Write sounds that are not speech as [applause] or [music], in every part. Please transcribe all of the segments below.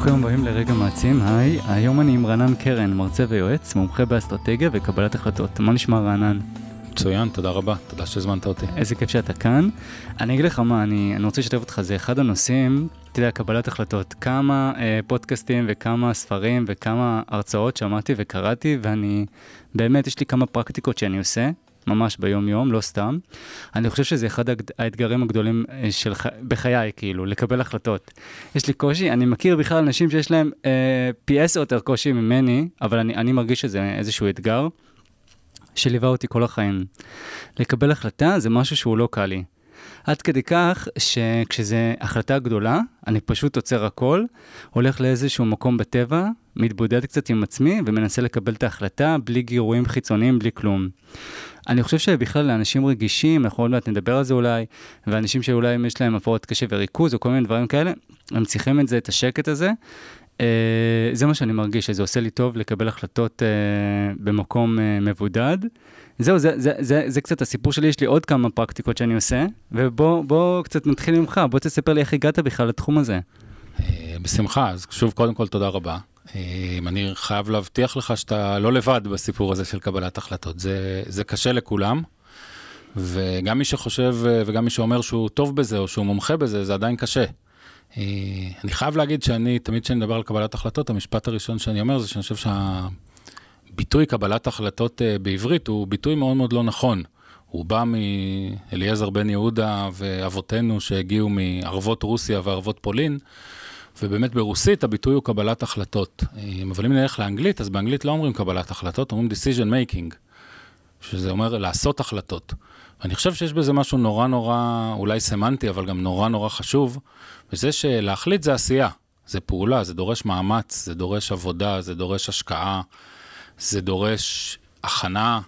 ברוכים הבאים לרגע מעצים, היי, היום אני עם רענן קרן, מרצה ויועץ, מומחה באסטרטגיה וקבלת החלטות. מה נשמע רענן? מצוין, תודה רבה, תודה שהזמנת אותי. איזה כיף שאתה כאן. אני אגיד לך מה, אני, אני רוצה לשתף אותך, זה אחד הנושאים, אתה יודע, קבלת החלטות. כמה אה, פודקאסטים וכמה ספרים וכמה הרצאות שמעתי וקראתי, ואני, באמת, יש לי כמה פרקטיקות שאני עושה, ממש ביום-יום, לא סתם. אני חושב שזה אחד האתגרים הגדולים אה, של, בחיי, כאילו, לקבל החלטות. יש לי קושי, אני מכיר בכלל אנשים שיש להם אה, פי עשר יותר קושי ממני, אבל אני, אני מרגיש שזה איזשהו אתגר שליווה אותי כל החיים. לקבל החלטה זה משהו שהוא לא קל לי. עד כדי כך שכשזו החלטה גדולה, אני פשוט עוצר הכל, הולך לאיזשהו מקום בטבע, מתבודד קצת עם עצמי ומנסה לקבל את ההחלטה בלי גירויים חיצוניים, בלי כלום. אני חושב שבכלל לאנשים רגישים, אנחנו עוד מעט נדבר על זה אולי, ואנשים שאולי יש להם הפרעות קשב וריכוז או כל מיני דברים כאלה, הם צריכים את זה, את השקט הזה. Uh, זה מה שאני מרגיש, שזה עושה לי טוב לקבל החלטות uh, במקום uh, מבודד. זהו, זה, זה, זה, זה קצת הסיפור שלי, יש לי עוד כמה פרקטיקות שאני עושה, ובוא קצת נתחיל ממך, בוא תספר לי איך הגעת בכלל לתחום הזה. בשמחה, אז שוב, קודם כל תודה רבה. אני חייב להבטיח לך שאתה לא לבד בסיפור הזה של קבלת החלטות. זה, זה קשה לכולם, וגם מי שחושב וגם מי שאומר שהוא טוב בזה או שהוא מומחה בזה, זה עדיין קשה. אני חייב להגיד שאני, תמיד כשאני מדבר על קבלת החלטות, המשפט הראשון שאני אומר זה שאני חושב שהביטוי קבלת החלטות אה, בעברית הוא ביטוי מאוד מאוד לא נכון. הוא בא מאליעזר בן יהודה ואבותינו שהגיעו מערבות רוסיה וערבות פולין. ובאמת ברוסית הביטוי הוא קבלת החלטות. אבל אם נלך לאנגלית, אז באנגלית לא אומרים קבלת החלטות, אומרים decision making, שזה אומר לעשות החלטות. ואני חושב שיש בזה משהו נורא נורא, אולי סמנטי, אבל גם נורא נורא חשוב, וזה שלהחליט זה עשייה, זה פעולה, זה דורש מאמץ, זה דורש עבודה, זה דורש השקעה, זה דורש הכנה,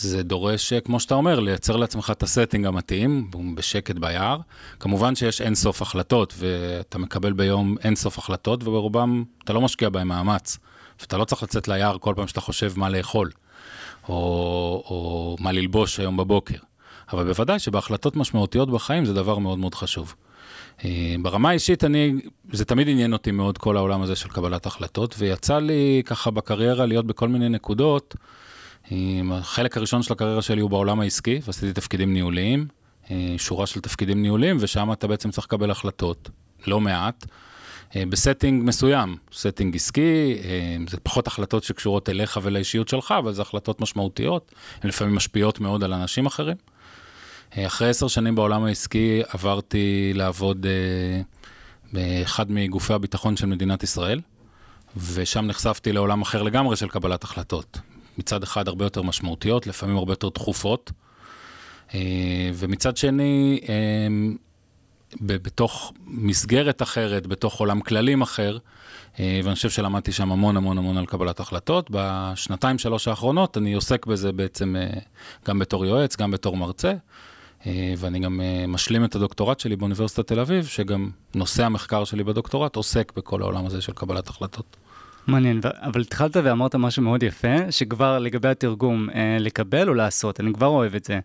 זה דורש, כמו שאתה אומר, לייצר לעצמך את ה setting המתאים, בשקט ביער. כמובן שיש אין סוף החלטות, ואתה מקבל ביום אין סוף החלטות, וברובם אתה לא משקיע בהם מאמץ. ואתה לא צריך לצאת ליער כל פעם שאתה חושב מה לאכול, או, או מה ללבוש היום בבוקר. אבל בוודאי שבהחלטות משמעותיות בחיים זה דבר מאוד מאוד חשוב. אה, ברמה האישית, אני, זה תמיד עניין אותי מאוד כל העולם הזה של קבלת החלטות, ויצא לי ככה בקריירה להיות בכל מיני נקודות. החלק הראשון של הקריירה שלי הוא בעולם העסקי, ועשיתי תפקידים ניהוליים, אה, שורה של תפקידים ניהוליים, ושם אתה בעצם צריך לקבל החלטות, לא מעט, אה, ב setting מסוים, setting עסקי, אה, זה פחות החלטות שקשורות אליך ולאישיות שלך, אבל זה החלטות משמעותיות, הן לפעמים משפיעות מאוד על אנשים אחרים. אחרי עשר שנים בעולם העסקי עברתי לעבוד באחד מגופי הביטחון של מדינת ישראל, ושם נחשפתי לעולם אחר לגמרי של קבלת החלטות. מצד אחד הרבה יותר משמעותיות, לפעמים הרבה יותר דחופות, אה, ומצד שני, אה, בתוך מסגרת אחרת, בתוך עולם כללים אחר, אה, ואני חושב שלמדתי שם המון המון המון על קבלת החלטות. בשנתיים, שלוש האחרונות אני עוסק בזה בעצם גם בתור יועץ, גם בתור מרצה, ואני גם משלים את הדוקטורט שלי באוניברסיטת תל אביב, שגם נושא המחקר שלי בדוקטורט עוסק בכל העולם הזה של קבלת החלטות. מעניין, אבל התחלת ואמרת משהו מאוד יפה, שכבר לגבי התרגום, אה, לקבל או לעשות, אני כבר אוהב את זה.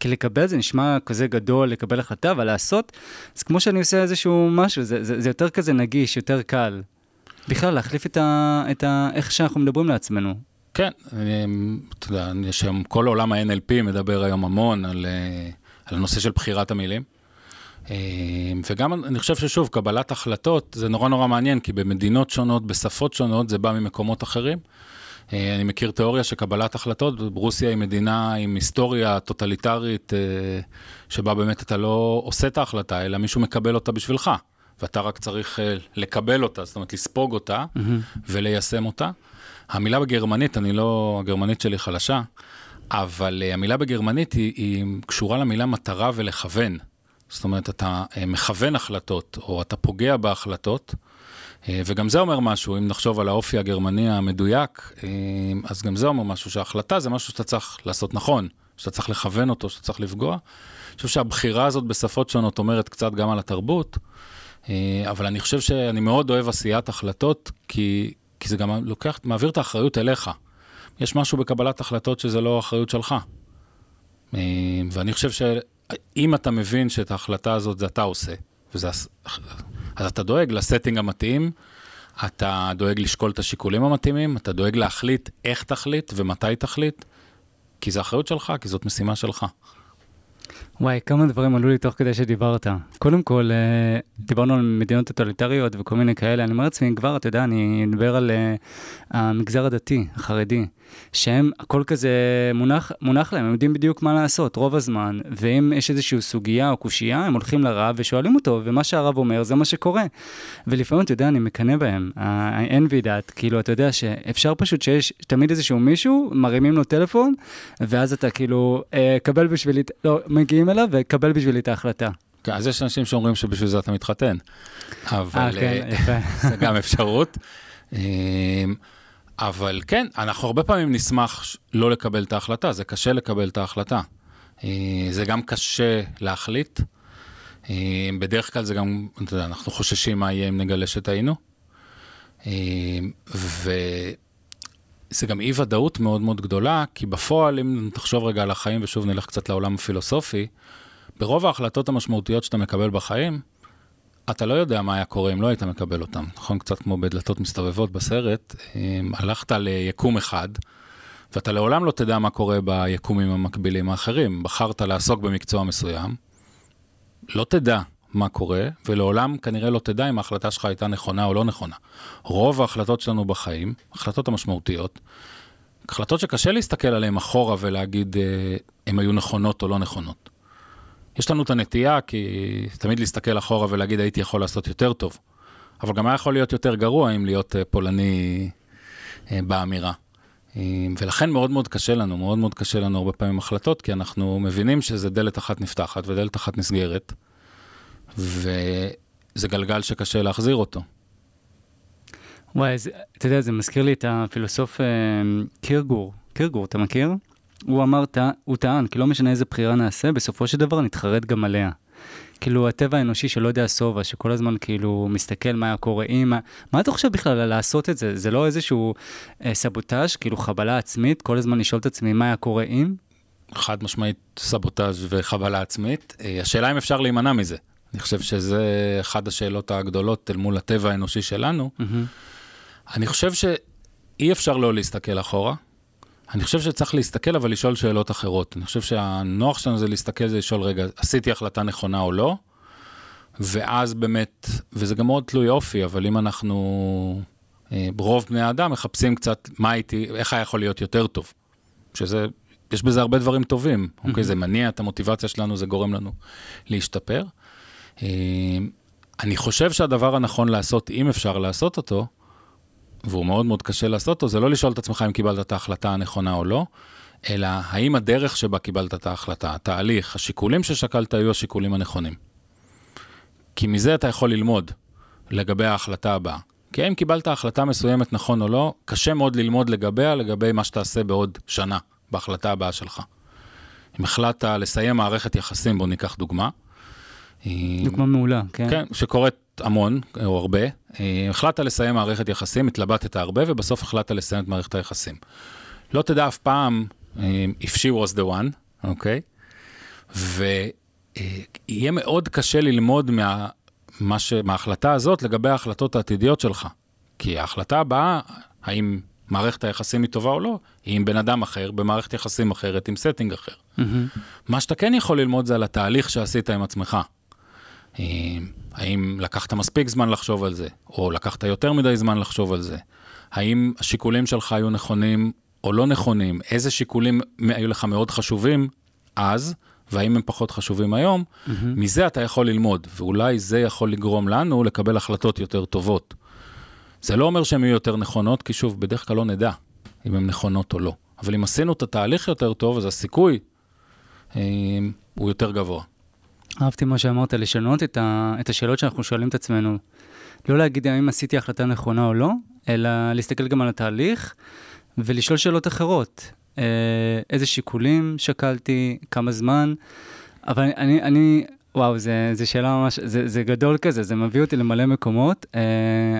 כי לקבל זה נשמע כזה גדול, לקבל החלטה, אבל לעשות, זה כמו שאני עושה איזשהו משהו, זה, זה, זה יותר כזה נגיש, יותר קל. בכלל, להחליף את ה, את ה... איך שאנחנו מדברים לעצמנו. כן, אתה יודע, יש היום, כל עולם ה-NLP מדבר היום המון על, אה, על הנושא של בחירת המילים. אמ, וגם אני חושב ששוב, קבלת החלטות זה נורא נורא מעניין, כי במדינות שונות, בשפות שונות, זה בא ממקומות אחרים. אה, אני מכיר תיאוריה שקבלת החלטות, רוסיה היא מדינה עם היסטוריה טוטליטרית, אה, שבה באמת אתה לא עושה את ההחלטה, אלא מישהו מקבל אותה בשבילך, ואתה רק צריך אה, לקבל אותה, זאת אומרת לספוג אותה mm-hmm. וליישם אותה. המילה בגרמנית, אני לא, הגרמנית שלי חלשה, אבל המילה בגרמנית היא, היא קשורה למילה מטרה ולכוון. זאת אומרת, אתה אה, מכוון החלטות, או אתה פוגע בהחלטות, אה, וגם זה אומר משהו, אם נחשוב על האופי הגרמני המדויק, אה, אז גם זה אומר משהו, שההחלטה זה משהו שאתה צריך לעשות נכון, שאתה צריך לכוון אותו, שאתה צריך לפגוע. אני חושב שהבחירה הזאת בשפות שונות אומרת קצת גם על התרבות, אבל אני חושב שאני מאוד אוהב עשיית החלטות, כי, כי זה גם לוקח, מעביר את האחריות אליך. יש משהו בקבלת החלטות שזה לא אחריות שלך. ואני חושב. אם אתה מבין שאת ההחלטה הזאת זה אתה עושה, וזה, אז אתה דואג לסטינג המתאים, אתה דואג לשקול את השיקולים המתאימים, אתה דואג להחליט איך תחליט ומתי תחליט, כי זו אחריות שלך, כי זאת משימה שלך. וואי, כמה דברים עלו לי תוך כדי שדיברת. קודם כל, אה, דיברנו על מדינות טוטליטריות וכל מיני כאלה, אני אומר לעצמי, כבר, אתה יודע, אני מדבר על אה, המגזר הדתי, החרדי, שהם, הכל כזה מונח, מונח להם, הם יודעים בדיוק מה לעשות רוב הזמן, ואם יש איזושהי סוגיה או קושייה, הם הולכים לרב ושואלים אותו, ומה שהרב אומר זה מה שקורה. ולפעמים, אתה יודע, אני מקנא בהם, אין בי דעת, כאילו, אתה יודע שאפשר פשוט שיש תמיד איזשהו מישהו, מרימים לו טלפון, ואז אתה כאילו, אה, קבל בשבילי, לא, מגיעים אליו וקבל בשבילי את ההחלטה. כן, אז יש אנשים שאומרים שבשביל זה אתה מתחתן. אבל אה, כן, יפה. זה גם אפשרות. [laughs] אבל כן, אנחנו הרבה פעמים נשמח לא לקבל את ההחלטה, זה קשה לקבל את ההחלטה. אה, זה גם קשה להחליט. אה, בדרך כלל זה גם, אתה יודע, אנחנו חוששים מה יהיה אם נגלה שטעינו. אה, וזה גם אי ודאות מאוד מאוד גדולה, כי בפועל, אם תחשוב רגע על החיים, ושוב נלך קצת לעולם הפילוסופי, ברוב ההחלטות המשמעותיות שאתה מקבל בחיים, אתה לא יודע מה היה קורה אם לא היית מקבל אותם, נכון? קצת כמו בדלתות מסתובבות בסרט, הלכת ליקום אחד, ואתה לעולם לא תדע מה קורה ביקומים המקבילים האחרים. בחרת לעסוק במקצוע מסוים, לא תדע מה קורה, ולעולם כנראה לא תדע אם ההחלטה שלך הייתה נכונה או לא נכונה. רוב ההחלטות שלנו בחיים, החלטות המשמעותיות, החלטות שקשה להסתכל עליהן אחורה ולהגיד אה, הן היו נכונות או לא נכונות. יש לנו את הנטייה, כי תמיד להסתכל אחורה ולהגיד הייתי יכול לעשות יותר טוב. אבל גם היה יכול להיות יותר גרוע אם להיות אה, פולני אה, באמירה. אה, ולכן מאוד מאוד קשה לנו, מאוד מאוד קשה לנו הרבה פעמים החלטות, כי אנחנו מבינים שזה דלת אחת נפתחת ודלת אחת נסגרת, וזה גלגל שקשה להחזיר אותו. וואי, אתה יודע, זה מזכיר לי את הפילוסוף קירגור. קירגור, אתה מכיר? הוא אמר, הוא טען, כי לא משנה איזה בחירה נעשה, בסופו של דבר נתחרט גם עליה. כאילו, הטבע האנושי שלא יודע שובע, שכל הזמן כאילו מסתכל מה היה קורה עם... מה, מה אתה חושב בכלל לעשות את זה? זה לא איזשהו אה, סבוטאז', כאילו חבלה עצמית, כל הזמן לשאול את עצמי מה היה קורה עם? חד משמעית סבוטאז' וחבלה עצמית. אה, השאלה אם אפשר להימנע מזה. אני חושב שזה אחת השאלות הגדולות אל מול הטבע האנושי שלנו. Mm-hmm. אני חושב שאי אפשר לא להסתכל אחורה. אני חושב שצריך להסתכל, אבל לשאול שאלות אחרות. אני חושב שהנוח שלנו זה להסתכל, זה לשאול, רגע, עשיתי החלטה נכונה או לא? ואז באמת, וזה גם מאוד תלוי אופי, אבל אם אנחנו, אה, רוב בני האדם מחפשים קצת מה הייתי, איך היה יכול להיות יותר טוב. שזה, יש בזה הרבה דברים טובים, mm-hmm. אוקיי? זה מניע את המוטיבציה שלנו, זה גורם לנו להשתפר. אה, אני חושב שהדבר הנכון לעשות, אם אפשר לעשות אותו, והוא מאוד מאוד קשה לעשות אותו, זה לא לשאול את עצמך אם קיבלת את ההחלטה הנכונה או לא, אלא האם הדרך שבה קיבלת את ההחלטה, התהליך, השיקולים ששקלת היו השיקולים הנכונים. כי מזה אתה יכול ללמוד לגבי ההחלטה הבאה. כי אם קיבלת החלטה מסוימת נכון או לא, קשה מאוד ללמוד לגביה, לגבי מה שתעשה בעוד שנה, בהחלטה הבאה שלך. אם החלטת לסיים מערכת יחסים, בוא ניקח דוגמה. דוגמה מעולה, כן. כן, שקורית המון, או הרבה, אה, החלטת לסיים מערכת יחסים, התלבטת הרבה, ובסוף החלטת לסיים את מערכת היחסים. לא תדע אף פעם אה, if she was the one, אוקיי? ויהיה מאוד קשה ללמוד מה, מה ש, מההחלטה הזאת לגבי ההחלטות העתידיות שלך. כי ההחלטה הבאה, האם מערכת היחסים היא טובה או לא, היא עם בן אדם אחר, במערכת yחסים אחרת, עם setting אחר. Mm-hmm. מה שאתה כן יכול ללמוד זה על התהליך שעשית עם עצמך. אה, האם לקחת מספיק זמן לחשוב על זה, או לקחת יותר מדי זמן לחשוב על זה? האם השיקולים שלך היו נכונים או לא נכונים? איזה שיקולים היו לך מאוד חשובים אז, והאם הם פחות חשובים היום? Mm-hmm. מזה אתה יכול ללמוד, ואולי זה יכול לגרום לנו לקבל החלטות יותר טובות. זה לא אומר שהן יהיו יותר נכונות, כי שוב, בדרך כלל לא נדע אם הן נכונות או לא. אבל אם עשינו את התהליך יותר טוב, אז הסיכוי אה, הוא יותר גבוה. אהבתי מה שאמרת, לשנות את, ה, את השאלות שאנחנו שואלים את עצמנו. לא להגיד האם עשיתי החלטה נכונה או לא, אלא להסתכל גם על התהליך ולשאול שאלות אחרות. אה, איזה שיקולים שקלתי, כמה זמן, אבל אני, אני וואו, זו שאלה ממש, זה, זה גדול כזה, זה מביא אותי למלא מקומות. אה,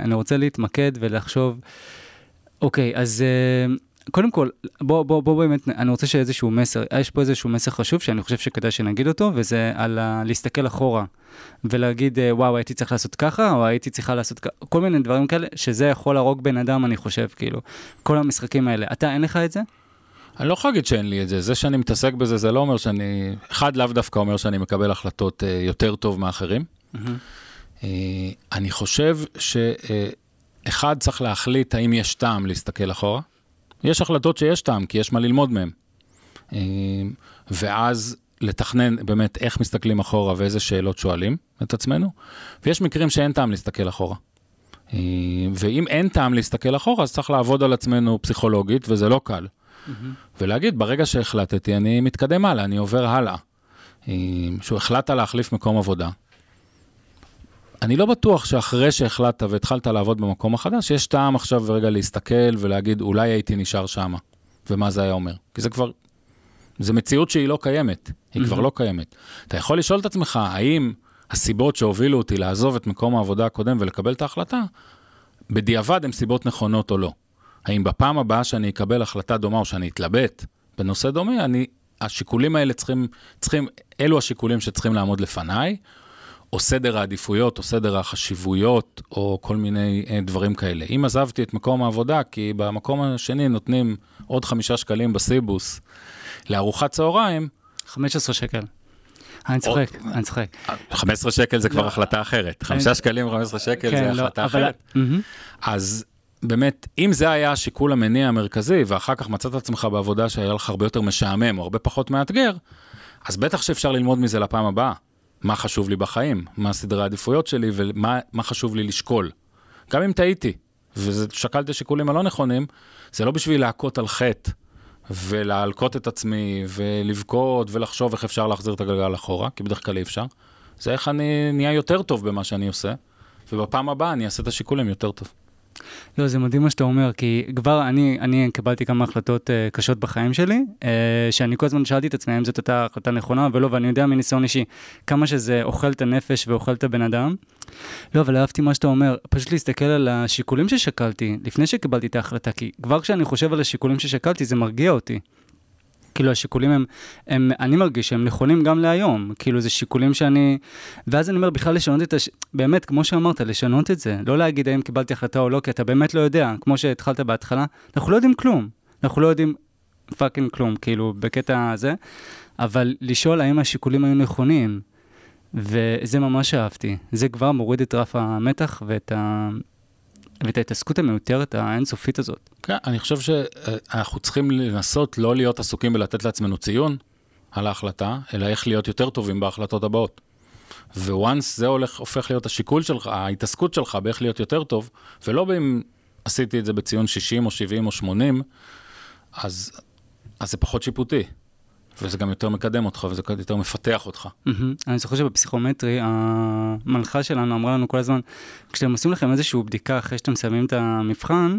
אני רוצה להתמקד ולחשוב, אוקיי, אז... אה, קודם כל, בוא, בוא, בוא באמת, אני רוצה שאיזשהו מסר, יש פה איזשהו מסר חשוב שאני חושב שכדאי שנגיד אותו, וזה על ה, להסתכל אחורה ולהגיד, אה, וואו, הייתי צריך לעשות ככה, או הייתי צריכה לעשות ככה, כל מיני דברים כאלה, שזה יכול להרוג בן אדם, אני חושב, כאילו, כל המשחקים האלה. אתה, אין לך את זה? אני לא יכול להגיד שאין לי את זה, זה שאני מתעסק בזה, זה לא אומר שאני, אחד לאו דווקא אומר שאני מקבל החלטות uh, יותר טוב מאחרים. Mm-hmm. Uh, אני חושב שאחד uh, צריך להחליט האם יש טעם להסתכל אחורה. יש החלטות שיש טעם, כי יש מה ללמוד מהן. Uh, ואז לתכנן באמת איך מסתכלים אחורה ואיזה שאלות שואלים את עצמנו, ויש מקרים שאין טעם להסתכל אחורה. ואם אין טעם להסתכל אחורה, אז צריך לעבוד על עצמנו פסיכולוגית, וזה לא קל. Mm-hmm. ולהגיד, ברגע שהחלטתי, אני מתקדם הלאה, אני עובר הלאה. שהוא החלטת להחליף מקום עבודה. אני לא בטוח שאחרי שהחלטת והתחלת לעבוד במקום החדש, יש טעם עכשיו רגע להסתכל ולהגיד, אולי הייתי נשאר שם, ומה זה היה אומר. כי זה כבר, זה מציאות שהיא לא קיימת, היא mm-hmm. כבר לא קיימת. אתה יכול לשאול את עצמך, האם הסיבות שהובילו אותי לעזוב את מקום העבודה הקודם ולקבל את ההחלטה, בדיעבד הן סיבות נכונות או לא. האם בפעם הבאה שאני אקבל החלטה דומה או שאני אתלבט בנושא דומה, אני, השיקולים האלה צריכים, צריכים, אלו השיקולים שצריכים לעמוד לפניי, או סדר העדיפויות, או סדר החשיבויות, או כל מיני אה, דברים כאלה. אם עזבתי את מקום העבודה, כי במקום השני נותנים עוד חמישה שקלים בסיבוס לארוחת צהריים, 15 שקל. אני צוחק, אני צוחק. 15 שקל זה כבר לא. החלטה אחרת, 5 שקלים 15 שקל זה כן, לא, החלטה אחרת. אז באמת, אם זה היה השיקול המניע המרכזי, ואחר כך מצאת עצמך בעבודה שהיה לך הרבה יותר משעמם או הרבה פחות מאתגר, אז בטח שאפשר ללמוד מזה לפעם הבאה. מה חשוב לי בחיים, מה סדרי העדיפויות שלי ומה חשוב לי לשקול. גם אם טעיתי, ושקלתי שיקולים הלא נכונים, זה לא בשביל להכות על חטא ולהלקות את עצמי ולבכות ולחשוב איך אפשר להחזיר את הגלגל אחורה, כי בדרך כלל אי אפשר. זה איך אני נהיה יותר טוב במה שאני עושה, ובפעם הבאה אני אעשה את השיקולים יותר טוב. לא, זה מדהים מה שאתה אומר, כי כבר אני, אני קיבלתי כמה החלטות uh, קשות בחיים שלי, uh, שאני כל הזמן שאלתי את עצמי האם זאת הייתה החלטה נכונה ולא, ואני יודע מניסיון אישי כמה שזה אוכל את הנפש ואוכל את הבן אדם. לא, אבל אהבתי מה שאתה אומר, פשוט להסתכל על השיקולים ששקלתי לפני שקיבלתי את ההחלטה, כי כבר כשאני חושב על השיקולים ששקלתי זה מרגיע אותי. כאילו השיקולים הם, הם, אני מרגיש שהם נכונים גם להיום, כאילו זה שיקולים שאני, ואז אני אומר בכלל לשנות את הש... באמת, כמו שאמרת, לשנות את זה, לא להגיד האם קיבלתי החלטה או לא, כי אתה באמת לא יודע, כמו שהתחלת בהתחלה, אנחנו לא יודעים כלום, אנחנו לא יודעים פאקינג כלום, כאילו, בקטע הזה, אבל לשאול האם השיקולים היו נכונים, וזה ממש אהבתי, זה כבר מוריד את רף המתח ואת ה... ואת ההתעסקות המיותרת האינסופית הזאת. כן, אני חושב שאנחנו צריכים לנסות לא להיות עסוקים בלתת לעצמנו ציון על ההחלטה, אלא איך להיות יותר טובים בהחלטות הבאות. וואנס זה הולך, הופך להיות השיקול שלך, ההתעסקות שלך באיך להיות יותר טוב, ולא באם עשיתי את זה בציון 60 או 70 או 80, אז, אז זה פחות שיפוטי. וזה גם יותר מקדם אותך וזה יותר מפתח אותך. אני זוכר שבפסיכומטרי המנחה שלנו אמרה לנו כל הזמן, כשאתם עושים לכם איזושהי בדיקה אחרי שאתם מסיימים את המבחן,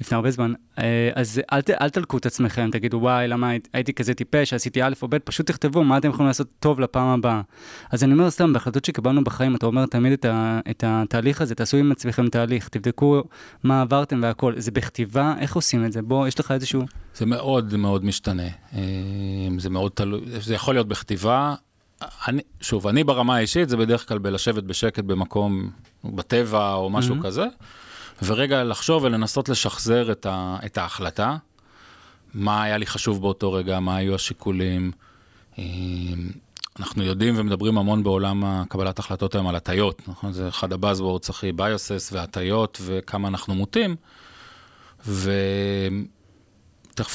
לפני הרבה זמן, אה, אז אל, אל תלקו את עצמכם, תגידו וואי, למה הייתי כזה טיפש, עשיתי א' או ב', פשוט תכתבו מה אתם יכולים לעשות טוב לפעם הבאה. אז אני אומר סתם, בהחלטות שקיבלנו בחיים, אתה אומר תמיד את, ה, את התהליך הזה, תעשו עם עצמכם תהליך, תבדקו מה עברתם והכל. זה בכתיבה, איך עושים את זה? בוא, יש לך איזשהו... זה מאוד מאוד משתנה. אה, זה מאוד תלוי, זה יכול להיות בכתיבה. אני, שוב, אני ברמה האישית, זה בדרך כלל בלשבת בשקט במקום, בטבע או משהו mm-hmm. כזה. ורגע לחשוב ולנסות לשחזר את, ה, את ההחלטה, מה היה לי חשוב באותו רגע, מה היו השיקולים. אמ, אנחנו יודעים ומדברים המון בעולם קבלת החלטות היום על הטיות, נכון? זה אחד הבאזוורדס הכי ביוסס והטיות וכמה אנחנו מוטים. ותכף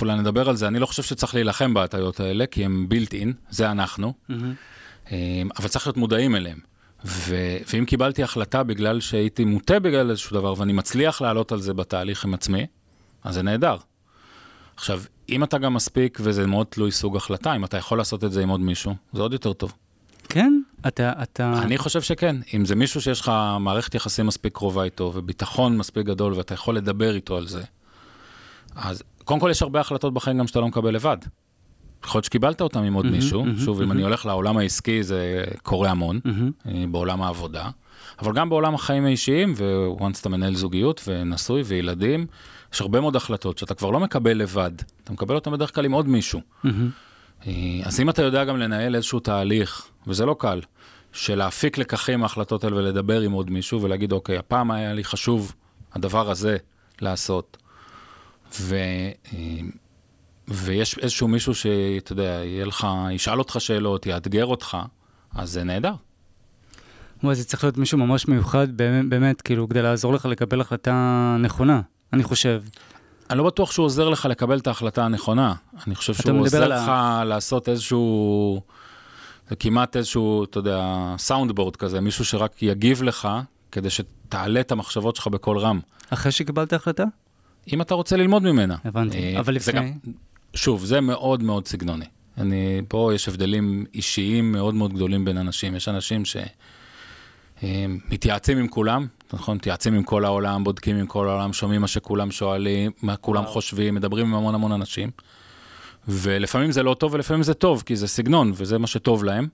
אולי נדבר על זה, אני לא חושב שצריך להילחם בהטיות האלה, כי הם בילט אין, זה אנחנו, mm-hmm. אבל צריך להיות מודעים אליהם. ו- ואם קיבלתי החלטה בגלל שהייתי מוטה בגלל איזשהו דבר ואני מצליח לעלות על זה בתהליך עם עצמי, אז זה נהדר. עכשיו, אם אתה גם מספיק, וזה מאוד תלוי סוג החלטה, אם אתה יכול לעשות את זה עם עוד מישהו, זה עוד יותר טוב. כן? אתה... אתה... אני חושב שכן. אם זה מישהו שיש לך מערכת יחסים מספיק קרובה איתו, וביטחון מספיק גדול, ואתה יכול לדבר איתו על זה, אז קודם כל יש הרבה החלטות בחיים גם שאתה לא מקבל לבד. יכול להיות שקיבלת אותם עם עוד mm-hmm, מישהו, mm-hmm, שוב, mm-hmm. אם אני הולך לעולם העסקי זה קורה המון, mm-hmm. בעולם העבודה, אבל גם בעולם החיים האישיים, וואנס אתה מנהל זוגיות ונשוי וילדים, יש הרבה מאוד החלטות שאתה כבר לא מקבל לבד, אתה מקבל אותן בדרך כלל עם עוד מישהו. אה, אז אם אתה יודע גם לנהל איזשהו תהליך, וזה לא קל, של להפיק לקחים מההחלטות האלה ולדבר עם עוד מישהו ולהגיד, אוקיי, הפעם היה לי חשוב הדבר הזה לעשות. ו, אה, ויש איזשהו מישהו שאתה יודע, יהיה לך, ישאל אותך שאלות, יאתגר אותך, אז זה נהדר. וואי, זה צריך להיות מישהו ממש מיוחד, באמת, באמת, כאילו, כדי לעזור לך לקבל החלטה נכונה, אני חושב. אני לא בטוח שהוא עוזר לך לקבל את ההחלטה הנכונה. אני חושב שהוא עוזר לך ה... לעשות איזשהו, זה כמעט איזשהו, אתה יודע, סאונד בורד כזה, מישהו שרק יגיב לך, כדי שתעלה את המחשבות שלך בקול רם. אחרי שקיבלת החלטה? אם אתה רוצה ללמוד ממנה. הבנתי, אה, אבל לפני... גם, שוב, זה מאוד מאוד סגנוני. אני, פה יש הבדלים אישיים מאוד מאוד גדולים בין אנשים. יש אנשים ש... מתייעצים עם כולם, נכון? מתייעצים עם כל העולם, בודקים עם כל העולם, שומעים מה שכולם שואלים, מה כולם חושבים, מדברים עם המון המון אנשים. ולפעמים זה לא טוב ולפעמים זה טוב, כי זה סגנון וזה מה שטוב להם.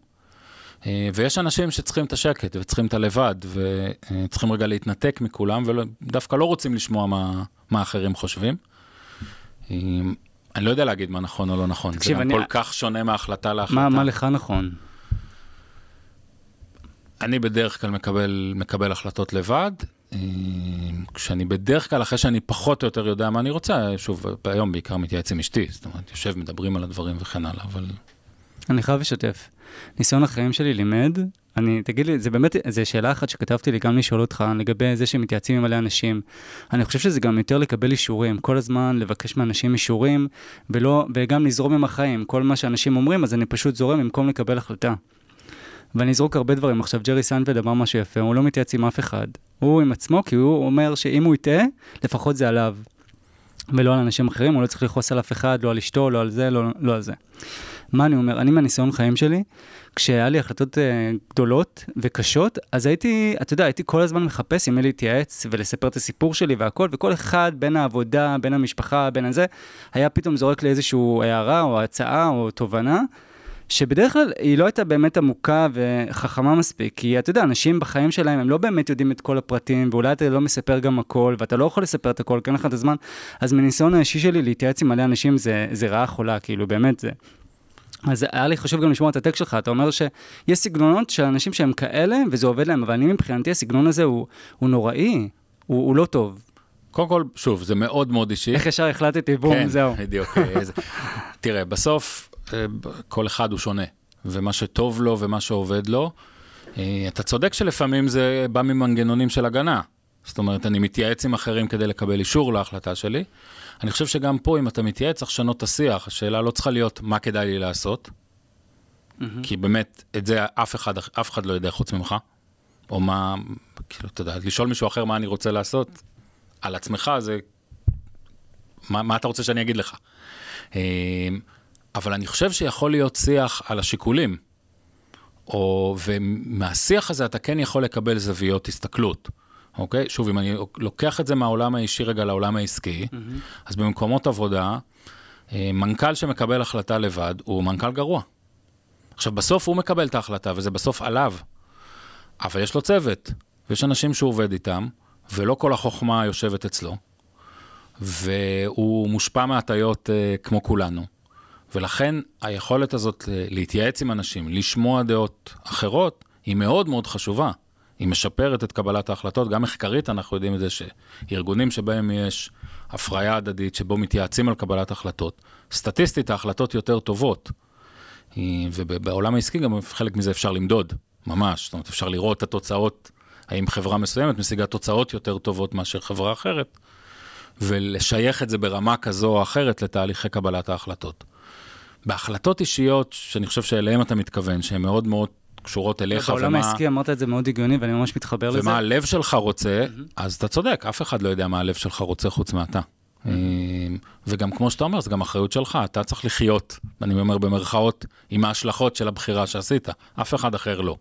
אה, ויש אנשים שצריכים את השקט וצריכים את הלבד, וצריכים רגע להתנתק מכולם, ודווקא לא רוצים לשמוע מה, מה אחרים חושבים. אני לא יודע להגיד מה נכון או לא נכון, תקשיב, זה גם אני... כל כך שונה מההחלטה להחלטה. מה, מה לך נכון? אני בדרך כלל מקבל, מקבל החלטות לבד, אה, כשאני בדרך כלל, אחרי שאני פחות או יותר יודע מה אני רוצה, שוב, היום בעיקר מתייעץ עם אשתי, זאת אומרת, יושב, מדברים על הדברים וכן הלאה, אבל... אני חייב לשתף. ניסיון החיים שלי לימד, אני, תגיד לי, זה באמת, זו שאלה אחת שכתבתי לי גם לשאול אותך, לגבי זה שמתייעצים עם מלא אנשים. אני חושב שזה גם יותר לקבל אישורים, כל הזמן לבקש מאנשים אישורים, ולא, וגם לזרום עם החיים. כל מה שאנשים אומרים, אז אני פשוט זורם במקום לקבל החלטה. ואני אזרוק הרבה דברים. עכשיו, ג'רי סיינפלד אמר משהו יפה, הוא לא מתייעץ עם אף אחד. הוא עם עצמו, כי הוא אומר שאם הוא יטעה, לפחות זה עליו. ולא על אנשים אחרים, הוא לא צריך לכעוס על אף אחד, לא על אשתו, לא על זה, לא, לא על זה. מה אני אומר? אני מהניסיון חיים שלי, כשהיה לי החלטות uh, גדולות וקשות, אז הייתי, אתה יודע, הייתי כל הזמן מחפש עם מי להתייעץ ולספר את הסיפור שלי והכל, וכל אחד בין העבודה, בין המשפחה, בין הזה, היה פתאום זורק לי איזושהי הערה או הצעה או תובנה. שבדרך כלל היא לא הייתה באמת עמוקה וחכמה מספיק, כי אתה יודע, אנשים בחיים שלהם, הם לא באמת יודעים את כל הפרטים, ואולי אתה לא מספר גם הכל, ואתה לא יכול לספר את הכל, כי אין לך את הזמן. אז מניסיון האישי שלי, להתייעץ עם מלא אנשים זה, זה רעה חולה, כאילו, באמת זה. אז היה לי חשוב גם לשמוע את הטקסט שלך, אתה אומר שיש סגנונות של אנשים שהם כאלה, וזה עובד להם, אבל אני מבחינתי, הסגנון הזה הוא, הוא נוראי, הוא, הוא לא טוב. קודם כל, שוב, זה מאוד מאוד אישי. איך ישר החלטתי, בום, כן, זהו. כן, בדיוק. תראה, בסוף, אה, כל אחד הוא שונה, ומה שטוב לו ומה שעובד לו. אה, אתה צודק שלפעמים זה בא ממנגנונים של הגנה. זאת אומרת, אני מתייעץ עם אחרים כדי לקבל אישור להחלטה שלי. אני חושב שגם פה, אם אתה מתייעץ, צריך לשנות את השיח. השאלה לא צריכה להיות מה כדאי לי לעשות, mm-hmm. כי באמת, את זה אף אחד, אף אחד לא יודע חוץ ממך. או מה, כאילו, אתה יודע, לשאול מישהו אחר מה אני רוצה לעשות, על עצמך זה, מה, מה אתה רוצה שאני אגיד לך? אה, אבל אני חושב שיכול להיות שיח על השיקולים, או, ומהשיח הזה אתה כן יכול לקבל זוויות הסתכלות. אוקיי? שוב, אם אני לוקח את זה מהעולם האישי רגע לעולם העסקי, mm-hmm. אז במקומות עבודה, אה, מנכ"ל שמקבל החלטה לבד הוא מנכ"ל גרוע. עכשיו, בסוף הוא מקבל את ההחלטה, וזה בסוף עליו. אבל יש לו צוות, ויש אנשים שהוא עובד איתם, ולא כל החוכמה יושבת אצלו, והוא מושפע מהטיות uh, כמו כולנו. ולכן היכולת הזאת להתייעץ עם אנשים, לשמוע דעות אחרות, היא מאוד מאוד חשובה. היא משפרת את קבלת ההחלטות. גם מחקרית אנחנו יודעים את זה שארגונים שבהם יש הפריה הדדית, שבו מתייעצים על קבלת החלטות, סטטיסטית ההחלטות יותר טובות. ובעולם העסקי גם חלק מזה אפשר למדוד, ממש. זאת אומרת, אפשר לראות את התוצאות, האם חברה מסוימת משיגה תוצאות יותר טובות מאשר חברה אחרת, ולשייך את זה ברמה כזו או אחרת לתהליכי קבלת ההחלטות. בהחלטות אישיות, שאני חושב שאליהן אתה מתכוון, שהן מאוד מאוד קשורות אליך. בעולם ומה... העסקי אמרת את זה מאוד הגיוני ואני ממש מתחבר ומה לזה. ומה הלב שלך רוצה. אז אתה צודק, אף אחד לא יודע מה הלב שלך רוצה חוץ מאתה. Mm-hmm. וגם כמו שאתה אומר, זה גם אחריות שלך, אתה צריך לחיות, אני אומר במרכאות, עם ההשלכות של הבחירה שעשית, אף אחד אחר לא.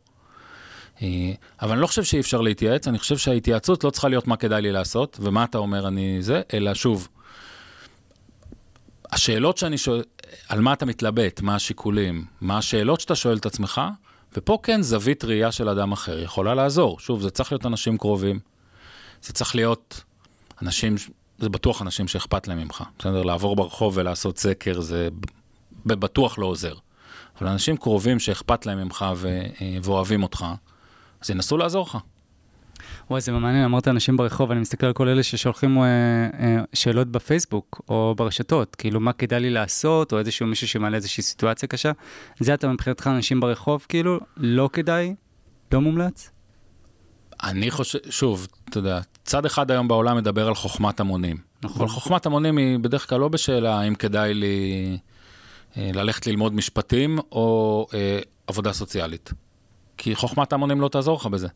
אה, אבל אני לא חושב שאי אפשר להתייעץ, אני חושב שההתייעצות לא צריכה להיות מה כדאי לי לעשות, ומה אתה אומר אני זה, אלא שוב, השאלות שאני שואל, על מה אתה מתלבט, מה השיקולים, מה השאלות שאתה שואל את עצמך, ופה כן זווית ראייה של אדם אחר יכולה לעזור. שוב, זה צריך להיות אנשים קרובים, זה צריך להיות אנשים זה בטוח אנשים שאכפת להם ממך. בסדר, לעבור ברחוב ולעשות סקר זה בטוח לא עוזר. אבל אנשים קרובים שאכפת להם ממך. אה, ואוהבים אותך, אז ינסו לעזור לך. וואי, זה מעניין, אמרת אנשים ברחוב, אני מסתכל על כל אלה ששולחים אה, אה, שאלות בפייסבוק או ברשתות, כאילו מה כדאי לי לעשות, או איזשהו מישהו שמעלה איזושהי סיטואציה קשה. זה אתה מבחינתך אנשים ברחוב, כאילו, לא כדאי, לא מומלץ? אני חושב, שוב, אתה יודע, צד אחד היום בעולם מדבר על חוכמת המונים. נכון. אבל חוכמת המונים היא בדרך כלל לא בשאלה האם כדאי לי אה, ללכת ללמוד משפטים או אה, עבודה סוציאלית. כי חוכמת המונים לא תעזור לך בזה.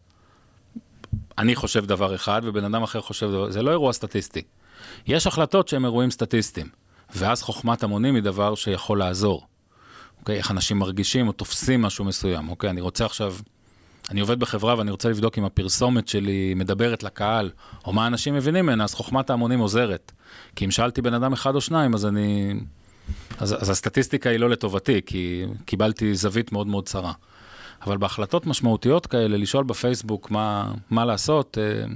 אני חושב דבר אחד ובן אדם אחר חושב דבר, זה לא אירוע סטטיסטי. יש החלטות שהן אירועים סטטיסטיים, ואז חוכמת המונים היא דבר שיכול לעזור. אוקיי, איך אנשים מרגישים או תופסים משהו מסוים. אוקיי, אני רוצה עכשיו, אני עובד בחברה ואני רוצה לבדוק אם הפרסומת שלי מדברת לקהל, או מה אנשים מבינים ממנה, אז חוכמת ההמונים עוזרת. כי אם שאלתי בן אדם אחד או שניים, אז אני... אז, אז הסטטיסטיקה היא לא לטובתי, כי קיבלתי זווית מאוד מאוד צרה. אבל בהחלטות משמעותיות כאלה, לשאול בפייסבוק מה, מה לעשות, אה,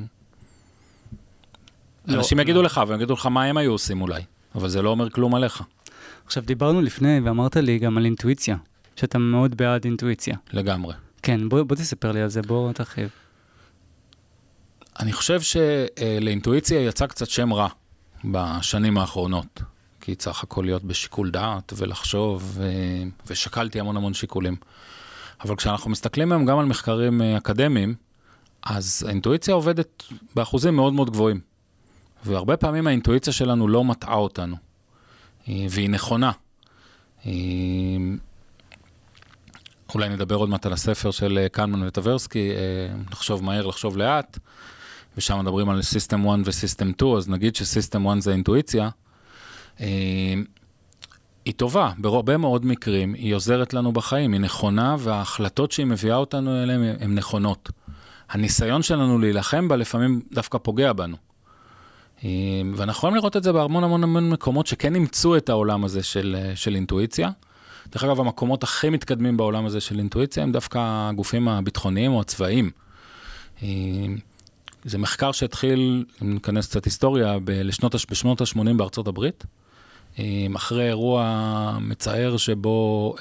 לא, אנשים לא. יגידו לך, והם יגידו לך מה הם היו עושים אולי, אבל זה לא אומר כלום עליך. עכשיו, דיברנו לפני, ואמרת לי גם על אינטואיציה, שאתה מאוד בעד אינטואיציה. לגמרי. כן, בוא, בוא תספר לי על זה, בוא תרחיב. אני חושב שלאינטואיציה יצא קצת שם רע בשנים האחרונות, כי צריך הכל להיות בשיקול דעת ולחשוב, ושקלתי המון המון שיקולים. אבל כשאנחנו מסתכלים היום גם על מחקרים אה, אקדמיים, אז האינטואיציה עובדת באחוזים מאוד מאוד גבוהים. והרבה פעמים האינטואיציה שלנו לא מטעה אותנו, והיא נכונה. אולי נדבר עוד מעט על הספר של אה, קנמן וטברסקי, אה, לחשוב מהר, לחשוב לאט, ושם מדברים על System 1 ו-System 2, אז נגיד ש-System 1 זה אינטואיציה. היא טובה, בהרבה מאוד מקרים היא עוזרת לנו בחיים, היא נכונה, וההחלטות שהיא מביאה אותנו אליהן הן נכונות. הניסיון שלנו להילחם בה לפעמים דווקא פוגע בנו. ואנחנו יכולים לראות את זה בהמון המון המון מקומות שכן אימצו את העולם הזה של, של אינטואיציה. דרך אגב, המקומות הכי מתקדמים בעולם הזה של אינטואיציה הם דווקא הגופים הביטחוניים או הצבאיים. זה מחקר שהתחיל, אם ניכנס קצת היסטוריה, בשנות ה-80 בארצות הברית. אחרי אירוע מצער שבו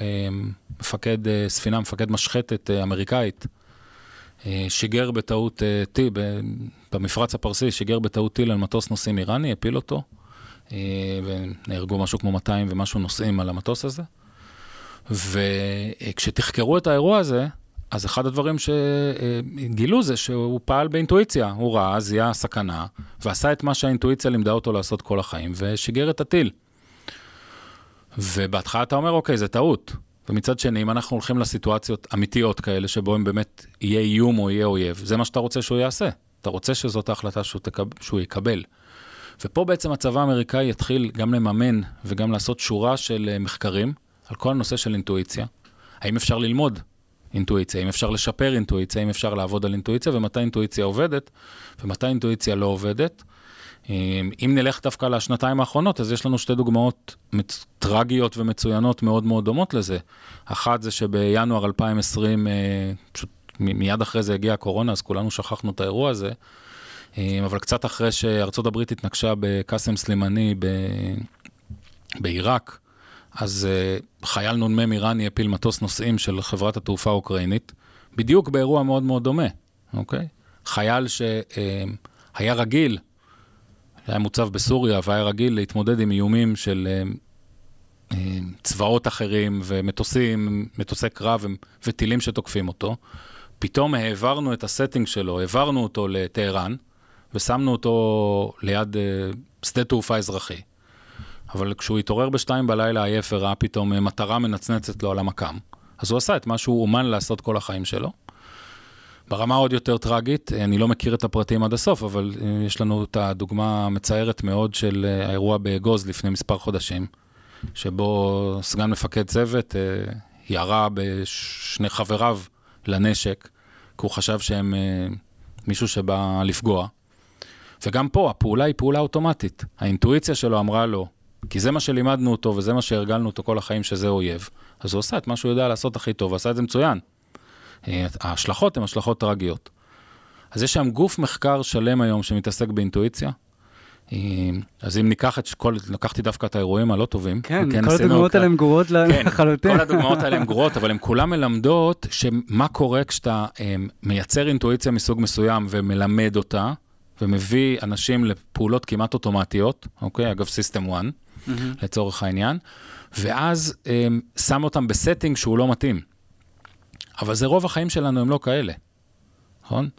מפקד אה, ספינה, מפקד משחטת אה, אמריקאית, אה, שיגר בטעות טיל, במפרץ הפרסי, שיגר בטעות טיל על מטוס נוסעים איראני, הפיל אותו, ונהרגו משהו כמו 200 ומשהו נוסעים על המטוס הזה. וכשתחקרו את האירוע הזה, אז אחד הדברים שגילו זה שהוא פעל באינטואיציה, הוא ראה, זיהה סכנה, ועשה את מה שהאינטואיציה לימדה אותו לעשות כל החיים, ושיגר את הטיל. ובהתחלה אתה אומר, אוקיי, זה טעות. ומצד שני, אם אנחנו הולכים לסיטואציות אמיתיות כאלה, שבו אם באמת יהיה איום או יהיה אויב, זה מה שאתה רוצה שהוא יעשה. אתה רוצה שזאת ההחלטה שהוא, תקב... שהוא יקבל. ופה בעצם הצבא האמריקאי יתחיל גם לממן וגם לעשות שורה של אה, מחקרים על כל הנושא של אינטואיציה. האם אפשר ללמוד אינטואיציה, האם אפשר לשפר אינטואיציה, האם אפשר לעבוד על אינטואיציה, ומתי אינטואיציה עובדת, ומתי אינטואיציה לא עובדת. אם נלך דווקא לשנתיים האחרונות, אז יש לנו שתי דוגמאות טרגיות ומצוינות מאוד מאוד דומות לזה. אחת זה שבינואר 2020, אה, פשוט מיד אחרי זה הגיעה הקורונה, אז כולנו שכחנו את האירוע הזה. אבל קצת אחרי שארצות הברית התנגשה בקאסם סלימני בעיראק, אז אה, חייל נ"מ איראני הפיל מטוס נוסעים של חברת התעופה האוקראינית, בדיוק באירוע מאוד מאוד דומה, אוקיי? חייל שהיה רגיל היה מוצב בסוריה והיה רגיל להתמודד עם איומים של אה, אה, צבאות אחרים ומטוסים, מטוסי קרב וטילים שתוקפים אותו. פתאום העברנו את הסטינג שלו, העברנו אותו לטהרן ושמנו אותו ליד אה, שדה תעופה אזרחי. אבל כשהוא התעורר בשתיים בלילה עייף וראה פתאום מטרה מנצנצת לו על המקם, אז הוא עשה את מה שהוא אומן לעשות כל החיים שלו. ברמה עוד יותר טרגית, אני לא מכיר את הפרטים עד הסוף, אבל אה, יש לנו את הדוגמה המצערת מאוד של אה, האירוע באגוז לפני מספר חודשים, שבו סגן מפקד צוות אה, ירה בשני חבריו לנשק, כי הוא חשב שהם מישהו שבא לפגוע. וגם פה, הפעולה היא פעולה אוטומטית. האינטואיציה שלו אמרה לו, כי זה מה שלימדנו אותו וזה מה שהרגלנו אותו כל החיים שזה אויב, אז הוא עשה את מה שהוא יודע לעשות הכי טוב, ועשה את זה מצוין. אה, ההשלכות הן השלכות טרגיות. אז יש שם גוף מחקר שלם היום שמתעסק באינטואיציה. אז אם ניקח את כל, לקחתי דווקא את האירועים הלא טובים. כן, כל הדוגמאות האלה הן גרועות כן, לחלוטין. כל הדוגמאות האלה הן גרועות, אבל הן כולן מלמדות שמה קורה כשאתה מייצר אינטואיציה מסוג מסוים ומלמד אותה, ומביא אנשים לפעולות כמעט אוטומטיות, אוקיי? אגב, System 1, mm-hmm. לצורך העניין, ואז שם אותם ב setting שהוא לא מתאים. אבל זה רוב החיים שלנו הם לא כאלה, נכון?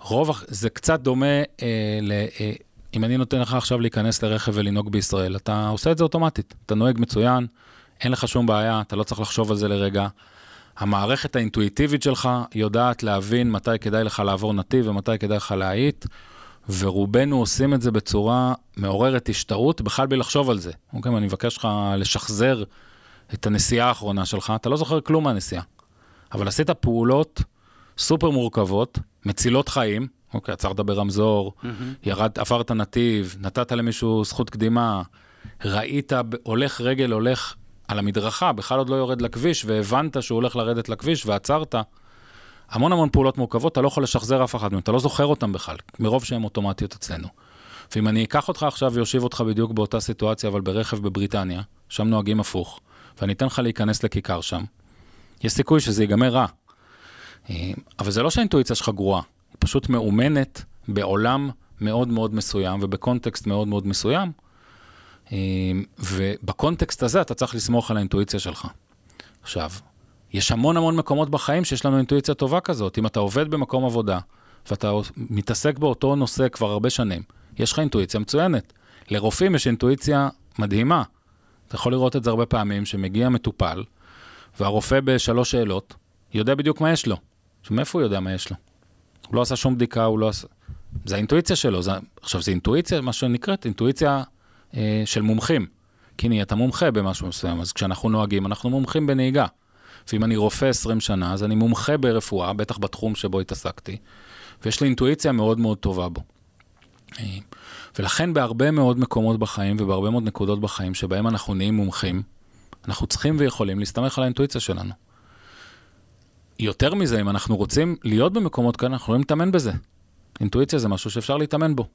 רוב, זה קצת דומה אה, ל... אה, אם אני נותן לך עכשיו להיכנס לרכב ולנהוג בישראל, אתה עושה את זה אוטומטית. אתה נוהג מצוין, אין לך שום בעיה, אתה לא צריך לחשוב על זה לרגע. המערכת האינטואיטיבית שלך יודעת להבין מתי כדאי לך לעבור נתיב ומתי כדאי לך להאיט, ורובנו עושים את זה בצורה מעוררת השתאות, בכלל בלי לחשוב על זה. אוקיי, אני מבקש לך לשחזר את הנסיעה האחרונה שלך, אתה לא זוכר כלום מהנסיעה. אבל עשית פעולות סופר מורכבות, מצילות חיים, אוקיי, עצרת ברמזור, mm-hmm. ירד, עברת נתיב, נתת למישהו זכות קדימה, ראית הולך רגל הולך על המדרכה, בכלל עוד לא יורד לכביש, והבנת שהוא הולך לרדת לכביש ועצרת. המון המון פעולות מורכבות, אתה לא יכול לשחזר אף אחד מהם, אתה לא זוכר אותם בכלל, מרוב שהן אוטומטיות אצלנו. ואם אני אקח אותך עכשיו ואושיב אותך בדיוק באותה סיטואציה, אבל ברכב בבריטניה, שם נוהגים הפוך, ואני אתן לך להיכנס לכיכר שם, יש סיכוי שזה ייגמר רע. אה, אבל זה לא שהאינטואיציה שלך גרועה, היא פשוט מאומנת בעולם מאוד מאוד מסוים ובקונטקסט מאוד מאוד מסוים, אה, ובקונטקסט הזה אתה צריך לסמוך על האינטואיציה שלך. עכשיו, יש המון המון מקומות בחיים שיש לנו אינטואיציה טובה כזאת. אם אתה עובד במקום עבודה ואתה מתעסק באותו נושא כבר הרבה שנים, יש לך אינטואיציה מצוינת. לרופאים יש אינטואיציה מדהימה. אתה יכול לראות את זה הרבה פעמים, שמגיע מטופל, והרופא בשלוש שאלות, יודע בדיוק מה יש לו. עכשיו, מאיפה הוא יודע מה יש לו? הוא לא עשה שום בדיקה, הוא לא עשה... זה האינטואיציה שלו. זה... עכשיו, זה אינטואיציה, מה שנקראת, אינטואיציה אה, של מומחים. כי נהיית מומחה במשהו מסוים, אז כשאנחנו נוהגים, אנחנו מומחים בנהיגה. ואם אני רופא 20 שנה, אז אני מומחה ברפואה, בטח בתחום שבו התעסקתי, ויש לי אינטואיציה מאוד מאוד טובה בו. אה, ולכן בהרבה מאוד מקומות בחיים ובהרבה מאוד נקודות בחיים שבהם אנחנו נהיים מומחים, אנחנו צריכים ויכולים להסתמך על האינטואיציה שלנו. יותר מזה, אם אנחנו רוצים להיות במקומות כאלה, אנחנו יכולים להתאמן בזה. אינטואיציה זה משהו שאפשר להתאמן בו.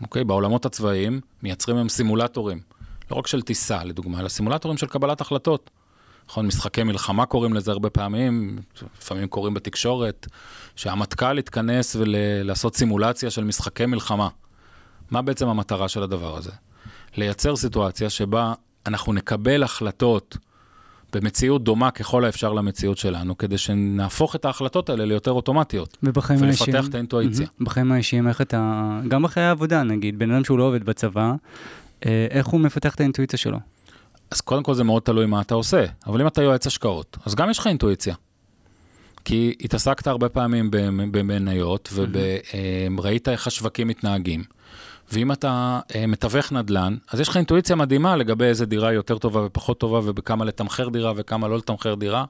אוקיי? בעולמות הצבאיים מייצרים הם סימולטורים. לא רק של טיסה, לדוגמה, אלא סימולטורים של קבלת החלטות. נכון, משחקי מלחמה קוראים לזה הרבה פעמים, לפעמים קוראים בתקשורת, שהמטכ"ל יתכנס ולעשות סימולציה של משחקי מלחמה. מה בעצם המטרה של הדבר הזה? לייצר סיטואציה שבה אנחנו נקבל החלטות במציאות דומה ככל האפשר למציאות שלנו, כדי שנהפוך את ההחלטות האלה ליותר אוטומטיות. ובחיים האישיים... ולפתח את האינטואיציה. Mm-hmm. בחיים האישיים, איך אתה... גם בחיי העבודה, נגיד, בן אדם שהוא לא עובד בצבא, אה, איך הוא מפתח את האינטואיציה שלו? אז קודם כל זה מאוד תלוי מה אתה עושה, אבל אם אתה יועץ השקעות, אז גם יש לך אינטואיציה. כי התעסקת הרבה פעמים במניות וראית איך השווקים מתנהגים. ואם אתה אה, מתווך נדל"ן, אז יש לך אינטואיציה מדהימה לגבי איזה דירה יותר טובה ופחות טובה, ובכמה לתמחר דירה וכמה לא לתמחר דירה.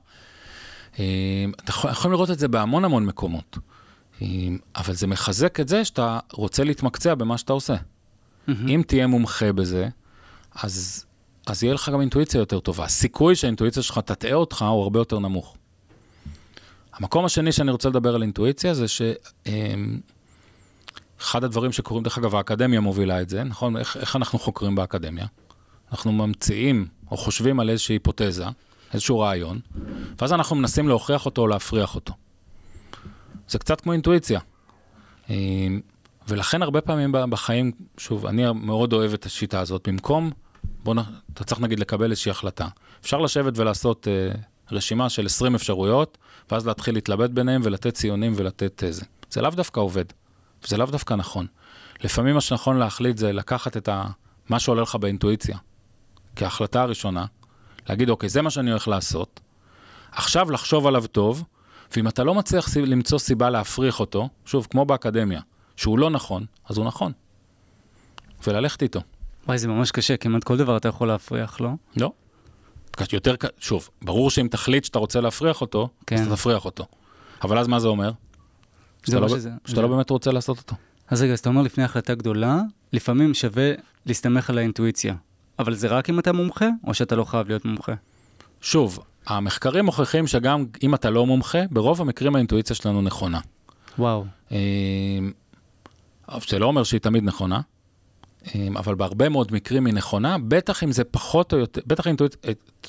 אה, אתה יכול, יכולים לראות את זה בהמון המון מקומות. אה, אבל זה מחזק את זה שאתה רוצה להתמקצע במה שאתה עושה. Mm-hmm. אם תהיה מומחה בזה, אז, אז יהיה לך גם אינטואיציה יותר טובה. הסיכוי שהאינטואיציה שלך תטעה אותך הוא הרבה יותר נמוך. המקום השני שאני רוצה לדבר על אינטואיציה זה ש... אחד הדברים שקורים, דרך אגב, האקדמיה מובילה את זה, נכון? איך, איך אנחנו חוקרים באקדמיה? אנחנו ממציאים או חושבים על איזושהי היפותזה, איזשהו רעיון, ואז אנחנו מנסים להוכיח אותו או להפריח אותו. זה קצת כמו אינטואיציה. אה, ולכן הרבה פעמים בחיים, שוב, אני מאוד אוהב את השיטה הזאת, במקום, בוא נ... אתה צריך נגיד לקבל איזושהי החלטה. אפשר לשבת ולעשות uh, רשימה של 20 אפשרויות, ואז להתחיל להתלבט ביניהם ולתת ציונים ולתת איזה. אה, זה לאו דווקא עובד. וזה לאו דווקא נכון. לפעמים מה שנכון להחליט זה לקחת את ה... מה שעולה לך באינטואיציה, כהחלטה הראשונה, להגיד, אוקיי, זה מה שאני הולך לעשות, עכשיו לחשוב עליו טוב, ואם אתה לא מצליח למצוא סיבה להפריך אותו, שוב, כמו באקדמיה, שהוא לא נכון, אז הוא נכון. וללכת איתו. וואי, זה ממש קשה, כמעט כל דבר אתה יכול להפריח, לא? לא. יותר, שוב, ברור שאם תחליט שאתה רוצה להפריח אותו, כן. אז אתה תפריח אותו. אבל אז מה זה אומר? שאתה, לא, שזה, שאתה זה... לא באמת רוצה לעשות אותו. אז רגע, אז אתה אומר לפני החלטה גדולה, לפעמים שווה להסתמך על האינטואיציה. אבל זה רק אם אתה מומחה, או שאתה לא חייב להיות מומחה? שוב, המחקרים מוכיחים שגם אם אתה לא מומחה, ברוב המקרים האינטואיציה שלנו נכונה. וואו. אה, זה לא אומר שהיא תמיד נכונה, אבל בהרבה מאוד מקרים היא נכונה, בטח אם זה פחות או יותר, בטח אם,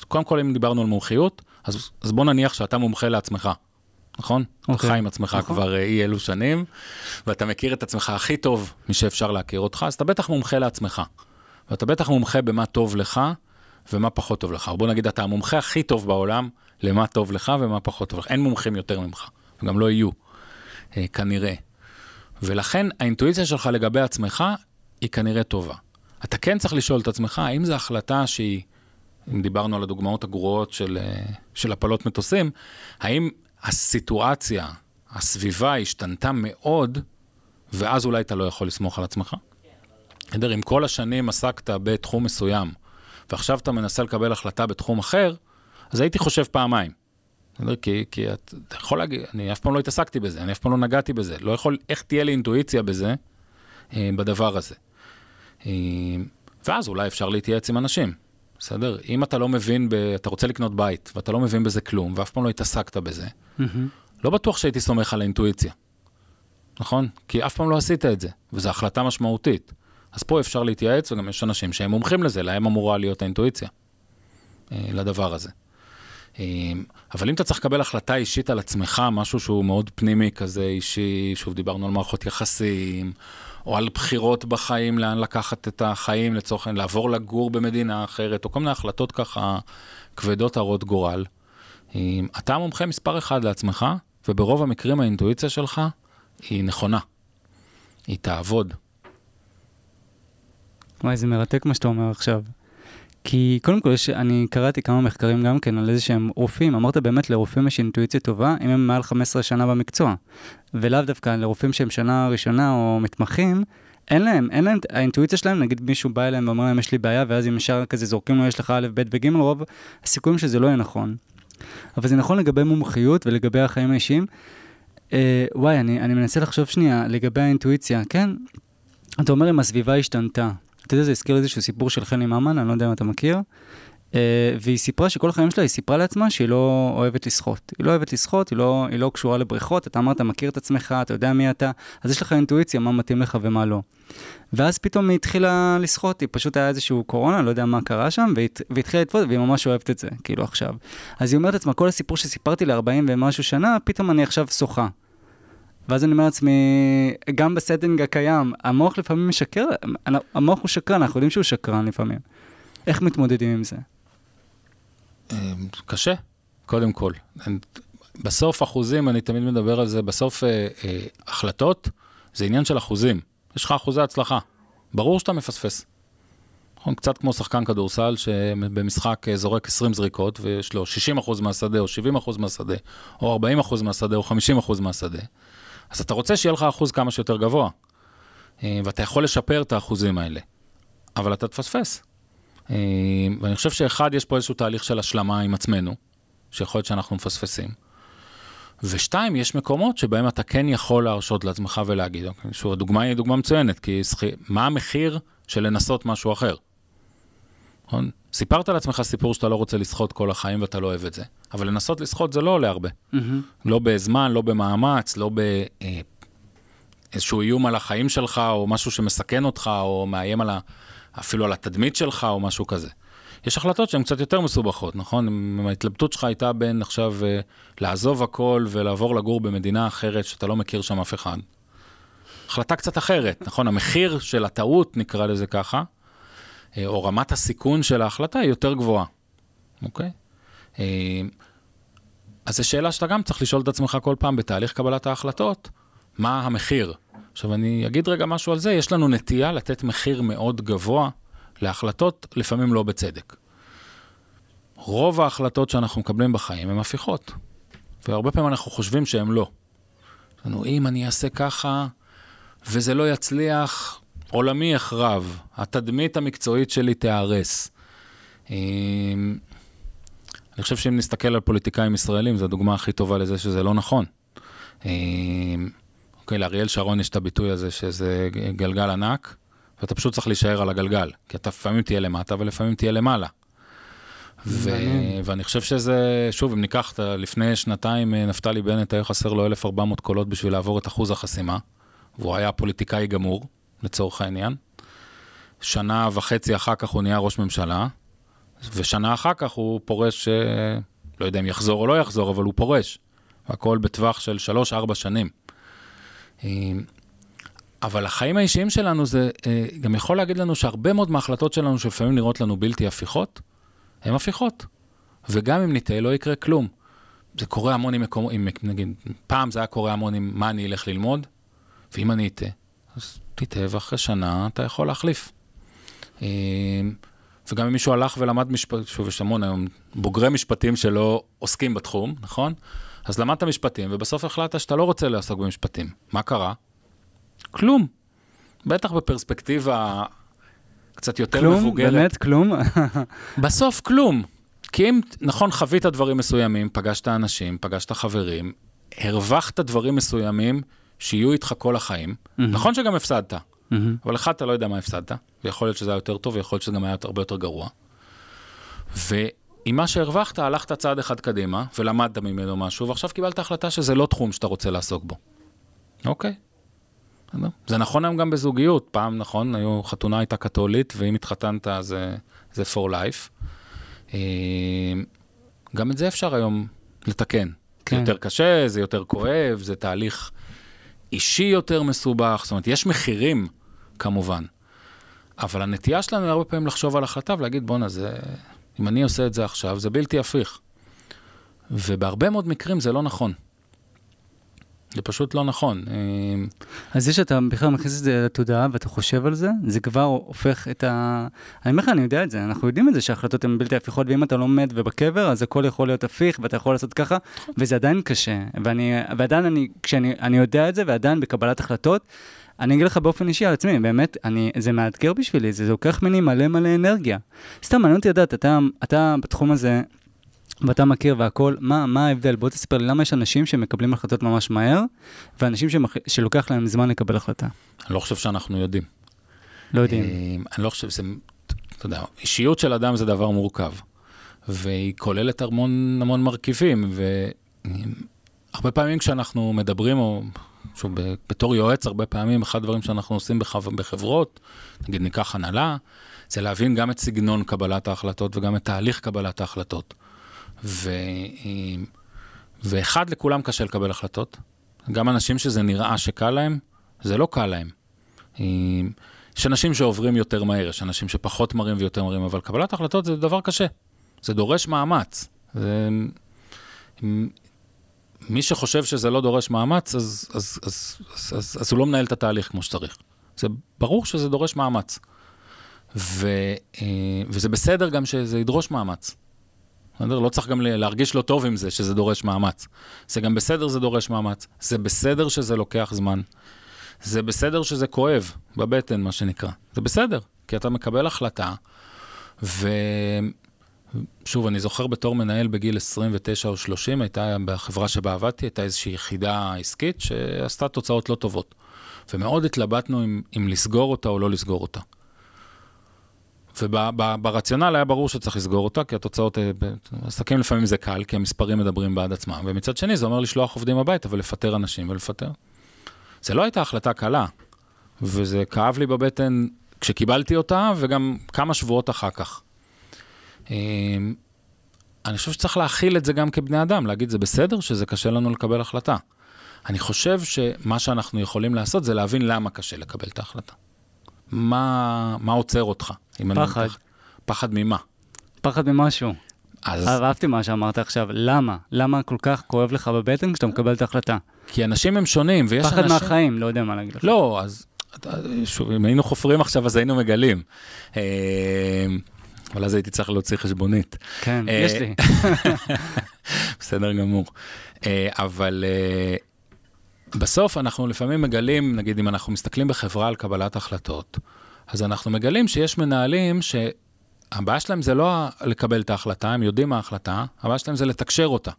קודם כל אם דיברנו על מומחיות, אז, אז בוא נניח שאתה מומחה לעצמך, נכון? Okay. אתה אוקיי. חי עם עצמך נכון. כבר אי אלו שנים, ואתה מכיר את עצמך הכי טוב משאפשר להכיר אותך, אז אתה בטח מומחה לעצמך. ואתה בטח מומחה במה טוב לך ומה פחות טוב לך. בוא נגיד, אתה המומחה הכי טוב בעולם למה טוב לך ומה פחות טוב לך. אין מומחים יותר ממך, וגם לא יהיו, אה, כנראה. ולכן האינטואיציה שלך לגבי עצמך היא כנראה טובה. אתה כן צריך לשאול את עצמך, האם זו החלטה שהיא, אם דיברנו על הדוגמאות הגרועות של, אה, של הפלות מטוסים, האם הסיטואציה, הסביבה השתנתה מאוד, ואז אולי אתה לא יכול לסמוך על עצמך? בסדר, אם כל השנים עסקת בתחום מסוים, ועכשיו אתה מנסה לקבל החלטה בתחום אחר, אז הייתי חושב פעמיים. בסדר? כי, כי את, אתה יכול להגיד, אני אף פעם לא התעסקתי בזה, אני אף פעם לא נגעתי בזה. לא יכול, איך תהיה לי אינטואיציה בזה, אה, בדבר הזה. אה, ואז אולי אפשר להתייעץ עם אנשים, בסדר? אם אתה לא מבין, ב, אתה רוצה לקנות בית, ואתה לא מבין בזה כלום, ואף פעם לא התעסקת בזה, mm-hmm. לא בטוח שהייתי סומך על האינטואיציה, נכון? כי אף פעם לא עשית את זה, וזו החלטה משמעותית. אז פה אפשר להתייעץ, וגם יש אנשים שהם מומחים לזה, להם אמורה להיות האינטואיציה אה, לדבר הזה. אה, אבל אם אתה צריך לקבל החלטה אישית על עצמך, משהו שהוא מאוד פנימי כזה, אישי, שוב דיברנו על מערכות יחסים, או על בחירות בחיים, לאן לקחת את החיים, לצורך העניין, לעבור לגור במדינה אחרת, או כל מיני החלטות ככה כבדות הרות גורל. אתה מומחה מספר אחד לעצמך, וברוב המקרים האינטואיציה שלך היא נכונה. היא תעבוד. וואי, זה מרתק מה שאתה אומר עכשיו. כי קודם כל, אני קראתי כמה מחקרים גם כן על איזה שהם רופאים, אמרת באמת לרופאים יש אינטואיציה טובה, אם הם מעל 15 שנה במקצוע. ולאו דווקא לרופאים שהם שנה ראשונה או מתמחים, אין להם, אין להם, האינטואיציה שלהם, נגיד מישהו בא אליהם ואומר להם יש לי בעיה, ואז אם ישר כזה זורקים לו יש לך א', ב' וג', רוב הסיכויים שזה לא יהיה נכון. אבל זה נכון לגבי מומחיות ולגבי החיים האישיים. אה, וואי, אני, אני מנסה לחשוב שנייה לגבי האינטואיציה, כן? אתה אומר אם הסביבה השתנתה. אתה יודע, זה הזכיר איזשהו סיפור של חני ממן, אני לא יודע אם אתה מכיר. Uh, והיא סיפרה שכל החיים שלה, היא סיפרה לעצמה שהיא לא אוהבת לשחות. היא לא אוהבת לשחות, היא לא, היא לא קשורה לבריכות, אתה אמרת, מכיר את עצמך, אתה יודע מי אתה, אז יש לך אינטואיציה מה מתאים לך ומה לא. ואז פתאום היא התחילה לשחות, היא פשוט היה איזשהו קורונה, לא יודע מה קרה שם, והיא, והיא התחילה לתפוס, והיא ממש אוהבת את זה, כאילו עכשיו. אז היא אומרת לעצמה, כל הסיפור שסיפרתי ל-40 ומשהו שנה, פתאום אני עכשיו שוחה. ואז אני אומר לעצמי, גם ב setting הקיים, המוח לפעמים משקר, המוח הוא שקרן, אנחנו יודעים שהוא שקרן לפעמים. איך מתמודדים עם זה? אמ, קשה, קודם כל. בסוף אחוזים, אני תמיד מדבר על זה, בסוף אה, אה, החלטות זה עניין של אחוזים. יש לך אחוזי הצלחה. ברור שאתה מפספס. נכון, קצת כמו שחקן כדורסל שבמשחק אה, זורק 20 זריקות ויש לו 60% מהשדה או 70% מהשדה או 40% מהשדה או 50% מהשדה. אז אתה רוצה שיהיה לך אחוז כמה שיותר גבוה, אה, ואתה יכול לשפר את האחוזים האלה, אבל אתה תפספס. אה, ואני חושב שאחד, יש פה איזשהו תהליך של השלמה עם עצמנו, שיכול להיות שאנחנו מפספסים. ושתיים, יש מקומות שבהם אתה כן יכול להרשות לעצמך ולהגיד, אוקיי, שוב, הדוגמה היא דוגמה מצוינת, כי מה המחיר של לנסות משהו אחר? נכון? סיפרת לעצמך סיפור שאתה לא רוצה לשחות כל החיים ואתה לא אוהב את זה, אבל לנסות לשחות זה לא עולה הרבה. Mm-hmm. לא בזמן, לא במאמץ, לא באיזשהו אה, איום על החיים שלך, או משהו שמסכן אותך, או מאיים על ה... אפילו על התדמית שלך, או משהו כזה. יש החלטות שהן קצת יותר מסובכות, נכון? אם ההתלבטות שלך הייתה בין עכשיו uh, לעזוב הכל ולעבור לגור במדינה אחרת שאתה לא מכיר שם אף אחד. החלטה קצת אחרת, נכון? המחיר של הטעות, נקרא לזה ככה, אה, או רמת הסיכון של ההחלטה היא יותר גבוהה, אוקיי? אה, אז זו שאלה שאתה גם צריך לשאול את עצמך כל פעם בתהליך קבלת ההחלטות, מה המחיר? עכשיו אני אגיד רגע משהו על זה, יש לנו נטייה לתת מחיר מאוד גבוה להחלטות, לפעמים לא בצדק. רוב ההחלטות שאנחנו מקבלים בחיים הן הפיכות, והרבה פעמים אנחנו חושבים שהן לא. לנו, אם אני אעשה ככה וזה לא יצליח, עולמי יחרב, התדמית המקצועית שלי תיהרס. אמ, אני חושב שאם נסתכל על פוליטיקאים ישראלים, זו הדוגמה הכי טובה לזה שזה לא נכון. אמ, אוקיי, לאריאל שרון יש את הביטוי הזה שזה גלגל ענק, ואתה פשוט צריך להישאר על הגלגל, כי אתה לפעמים תהיה למטה ולפעמים תהיה למעלה. ו- ואני חושב שזה, שוב, אם ניקח, לפני שנתיים אה, נפתלי בנט היה חסר לו 1,400 קולות בשביל לעבור את אחוז החסימה, והוא היה פוליטיקאי גמור. לצורך העניין. שנה וחצי אחר כך הוא נהיה ראש ממשלה, ושנה אחר כך הוא פורש, אה, לא יודע אם יחזור או לא יחזור, אבל הוא פורש. הכל בטווח של שלוש-ארבע שנים. אה, אבל החיים האישיים שלנו זה אה, גם יכול להגיד לנו שהרבה מאוד מההחלטות שלנו שלפעמים נראות לנו בלתי הפיכות, הן הפיכות. וגם אם נטעה, לא יקרה כלום. זה קורה המון עם מקומות, נגיד, פעם זה היה קורה המון עם מה אני אלך ללמוד, ואם אני אטעה, אז תטעה, ואחרי שנה אתה יכול להחליף. אה, וגם אם מישהו הלך ולמד משפט, שוב, יש המון היום בוגרי משפטים שלא עוסקים בתחום, נכון? אז למדת משפטים, ובסוף החלטת שאתה לא רוצה לעסוק במשפטים. מה קרה? כלום. בטח בפרספקטיבה קצת יותר כלום, מבוגרת. כלום, באמת כלום. [laughs] בסוף כלום. כי אם, נכון, חווית דברים מסוימים, פגשת אנשים, פגשת חברים, הרווחת דברים מסוימים שיהיו איתך כל החיים. נכון שגם הפסדת, אבל אחד אתה לא יודע מה הפסדת, ויכול להיות שזה היה יותר טוב, ויכול להיות שזה גם היה הרבה יותר גרוע. ועם מה שהרווחת, הלכת צעד אחד קדימה, ולמדת ממנו משהו, ועכשיו קיבלת החלטה שזה לא תחום שאתה רוצה לעסוק בו. אוקיי. זה נכון היום גם בזוגיות, פעם נכון, היו, חתונה הייתה קתולית, ואם התחתנת זה, זה for life. אה, גם את זה אפשר היום לתקן. כן. זה יותר קשה, זה יותר כואב, זה תהליך אישי יותר מסובך, זאת אומרת, יש מחירים, כמובן. אבל הנטייה שלנו היא הרבה פעמים לחשוב על החלטה ולהגיד, בואנה, זה... אם אני עושה את זה עכשיו, זה בלתי הפיך. ובהרבה מאוד מקרים זה לא נכון. זה פשוט לא נכון. אה, אז זה שאתה בכלל מכניס את זה לתודעה ואתה חושב על זה, זה כבר הופך את ה... אני אומר לך, אני יודע את זה, אנחנו יודעים את זה שההחלטות הן בלתי הפיכות, ואם אתה לא מת ובקבר, אז הכל יכול להיות הפיך ואתה יכול לעשות ככה, וזה עדיין קשה. ואני, ועדיין אני, כשאני אני יודע את זה, ועדיין בקבלת החלטות, אני אגיד לך באופן אישי על עצמי, באמת, אני, זה מאתגר בשבילי, זה לוקח ממני מלא מלא אנרגיה. סתם, מעניין אותי לדעת, אתה, אתה בתחום הזה, ואתה מכיר והכל, מה, מה ההבדל? בוא תספר לי למה יש אנשים שמקבלים החלטות ממש מהר, ואנשים שמח... שלוקח להם זמן לקבל החלטה. אני לא חושב שאנחנו יודעים. לא יודעים. אה, אני לא חושב, זה, אתה יודע, אישיות של אדם זה דבר מורכב, והיא כוללת המון המון מרכיבים, והרבה פעמים כשאנחנו מדברים, או שוב, בתור יועץ, הרבה פעמים, אחד הדברים שאנחנו עושים בחב... בחברות, נגיד ניקח הנהלה, זה להבין גם את סגנון קבלת ההחלטות וגם את תהליך קבלת ההחלטות. ו... ואחד, לכולם קשה לקבל החלטות. גם אנשים שזה נראה שקל להם, זה לא קל להם. יש אנשים שעוברים יותר מהר, יש אנשים שפחות מרים ויותר מרים, אבל קבלת החלטות זה דבר קשה. זה דורש מאמץ. זה... מי שחושב שזה לא דורש מאמץ, אז, אז, אז, אז, אז, אז הוא לא מנהל את התהליך כמו שצריך. זה ברור שזה דורש מאמץ. ו, וזה בסדר גם שזה ידרוש מאמץ. לא צריך גם להרגיש לא טוב עם זה שזה דורש מאמץ. זה גם בסדר, זה דורש מאמץ. זה בסדר שזה לוקח זמן. זה בסדר שזה כואב, בבטן, מה שנקרא. זה בסדר, כי אתה מקבל החלטה, ושוב, אני זוכר בתור מנהל בגיל 29 או 30, הייתה בחברה שבה עבדתי, הייתה איזושהי יחידה עסקית שעשתה תוצאות לא טובות. ומאוד התלבטנו אם, אם לסגור אותה או לא לסגור אותה. וברציונל היה ברור שצריך לסגור אותה, כי התוצאות, אה, עסקים לפעמים זה קל, כי המספרים מדברים בעד עצמם, ומצד שני זה אומר לשלוח עובדים הביתה ולפטר אנשים ולפטר. זה לא הייתה החלטה קלה, וזה כאב לי בבטן כשקיבלתי אותה, וגם כמה שבועות אחר כך. אמ, אני חושב שצריך להכיל את זה גם כבני אדם, להגיד זה בסדר שזה קשה לנו לקבל החלטה. אני חושב שמה שאנחנו יכולים לעשות זה להבין למה קשה לקבל את ההחלטה. מה, מה עוצר אותך? פחד. פחד ממה? פחד ממשהו. אז... אהבתי מה שאמרת עכשיו, למה? למה כל כך כואב לך בבטן כשאתה מקבל את ההחלטה? כי אנשים הם שונים, ויש פחד אנשים... פחד מהחיים, לא יודע מה להגיד לך. לא, אז שוב, אם היינו חופרים עכשיו, אז היינו מגלים. אה, אבל אז הייתי צריך להוציא חשבונית. כן, אה, יש לי. [laughs] בסדר גמור. אה, אבל בסוף אנחנו לפעמים מגלים, נגיד אם אנחנו מסתכלים בחברה על קבלת החלטות, אז אנחנו מגלים שיש מנהלים שהבעיה שלהם זה לא לקבל את ההחלטה, הם יודעים מה ההחלטה, הבעיה שלהם זה לתקשר אותה.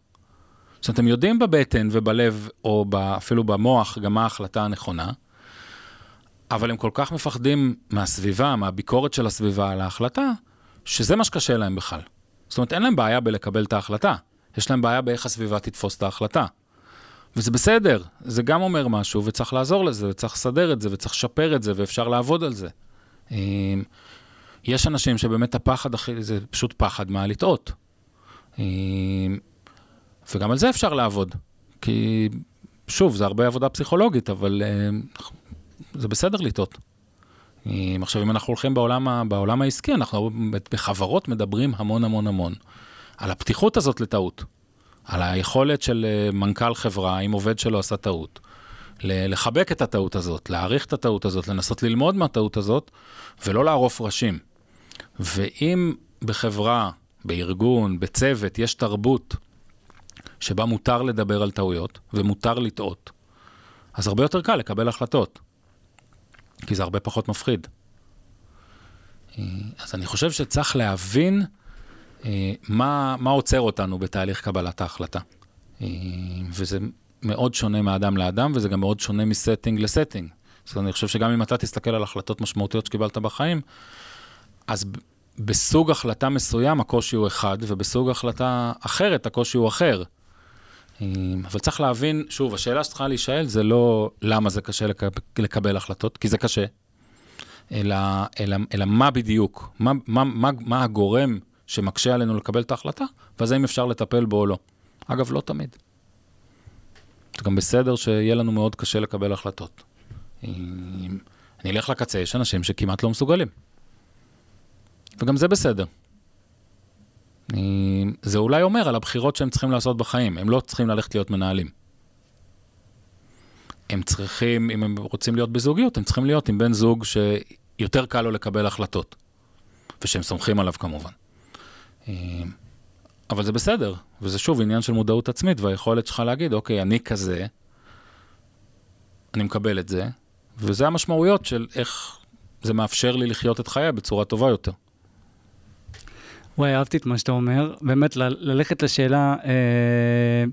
זאת אומרת, הם יודעים בבטן ובלב, או אפילו במוח, גם מה ההחלטה הנכונה, אבל הם כל כך מפחדים מהסביבה, מהביקורת של הסביבה על ההחלטה, שזה מה שקשה להם בכלל. זאת אומרת, אין להם בעיה בלקבל את ההחלטה, יש להם בעיה באיך הסביבה תתפוס את ההחלטה. וזה בסדר, זה גם אומר משהו, וצריך לעזור לזה, וצריך לסדר את זה, וצריך לשפר את זה, ואפשר לעבוד על זה. יש אנשים שבאמת הפחד הכי, זה פשוט פחד מה לטעות. וגם על זה אפשר לעבוד. כי, שוב, זה הרבה עבודה פסיכולוגית, אבל זה בסדר לטעות. עכשיו, אם אנחנו הולכים בעולם, בעולם העסקי, אנחנו בחברות מדברים המון המון המון על הפתיחות הזאת לטעות, על היכולת של אה, מנכ"ל חברה, אם עובד שלו עשה טעות, לחבק את הטעות הזאת, להעריך את הטעות הזאת, לנסות ללמוד מהטעות הזאת, ולא לערוף ראשים. ואם בחברה, בארגון, בצוות, יש תרבות שבה מותר לדבר על טעויות ומותר לטעות, אז הרבה יותר קל לקבל החלטות. כי זה הרבה פחות מפחיד. אה, אז אני חושב שצריך להבין מה, מה עוצר אותנו בתהליך קבלת ההחלטה. אה, וזה מאוד שונה מאדם לאדם, וזה גם מאוד שונה מסטינג לסטינג. אומרת, אני חושב שגם אם אתה תסתכל על החלטות משמעותיות שקיבלת בחיים, אז בסוג החלטה מסוים הקושי הוא אחד, ובסוג החלטה אחרת הקושי הוא אחר. אבל צריך להבין, שוב, השאלה שצריכה להישאל זה לא למה זה קשה לקבל החלטות, כי זה קשה, אלא, אלא, אלא מה בדיוק, מה, מה, מה, מה הגורם שמקשה עלינו לקבל את ההחלטה, ואז האם אפשר לטפל בו או לא. אגב, לא תמיד. זה גם בסדר שיהיה לנו מאוד קשה לקבל החלטות. אני אלך לקצה, יש אנשים שכמעט לא מסוגלים. וגם זה בסדר. זה אולי אומר על הבחירות שהם צריכים לעשות בחיים, הם לא צריכים ללכת להיות מנהלים. הם צריכים, אם הם רוצים להיות בזוגיות, הם צריכים להיות עם בן זוג שיותר קל לו לקבל החלטות, ושהם סומכים עליו כמובן. אבל זה בסדר, וזה שוב עניין של מודעות עצמית והיכולת שלך להגיד, אוקיי, אני כזה, אני מקבל את זה, וזה המשמעויות של איך זה מאפשר לי לחיות את חיי בצורה טובה יותר. וואי, אהבתי את מה שאתה אומר. באמת, ללכת לשאלה, אה,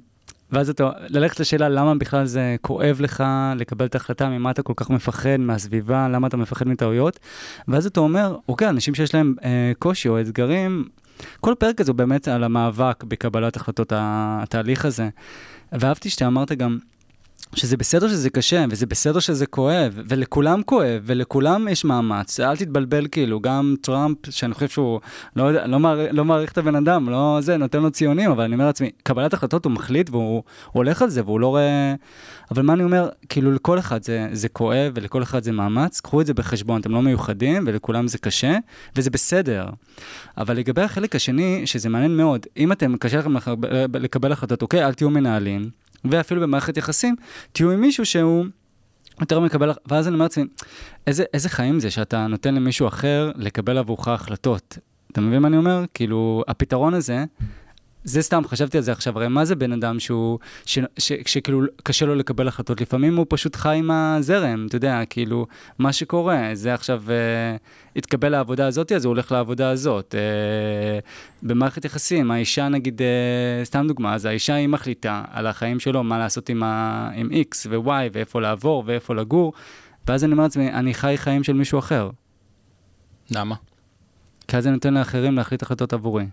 ואז אתה, ללכת לשאלה למה בכלל זה כואב לך לקבל את ההחלטה, ממה אתה כל כך מפחד, מהסביבה, למה אתה מפחד מטעויות. ואז אתה אומר, אוקיי, אנשים שיש להם אה, קושי או אתגרים, כל פרק הזה הוא באמת על המאבק בקבלת החלטות, התהליך הזה. ואהבתי שאתה אמרת גם, שזה בסדר שזה קשה, וזה בסדר שזה כואב, ולכולם כואב, ולכולם יש מאמץ. אל תתבלבל כאילו, גם טראמפ, שאני חושב שהוא לא, לא, מעריך, לא מעריך את הבן אדם, לא זה, נותן לו ציונים, אבל אני אומר לעצמי, קבלת החלטות הוא מחליט והוא הולך על זה, והוא לא רואה... אבל מה אני אומר, כאילו לכל אחד זה, זה כואב, ולכל אחד זה מאמץ, קחו את זה בחשבון, אתם לא מיוחדים, ולכולם זה קשה, וזה בסדר. אבל לגבי החלק השני, שזה מעניין מאוד, אם אתם, קשה לכם לקבל החלטות, אוקיי, אל תהיו מנהלים. ואפילו במערכת יחסים, תהיו עם מישהו שהוא יותר מקבל, ואז אני אומר לעצמי, איזה, איזה חיים זה שאתה נותן למישהו אחר לקבל עבורך החלטות. אתה מבין מה אני אומר? כאילו, הפתרון הזה, זה סתם, חשבתי על זה עכשיו, הרי מה זה בן אדם שהוא, ש, ש, שכאילו קשה לו לקבל החלטות? לפעמים הוא פשוט חי עם הזרם, אתה יודע, כאילו, מה שקורה, זה עכשיו, אה, התקבל לעבודה הזאת, אז הוא הולך לעבודה הזאת. אה, במערכת יחסים, האישה נגיד, אה, סתם דוגמה, אז האישה היא מחליטה על החיים שלו, מה לעשות עם, ה, עם X ו-Y, ואיפה לעבור, ואיפה לגור, ואז אני אומר לעצמי, אני חי חיים של מישהו אחר. למה? כי אז אני נותן לאחרים להחליט החלטות עבורי.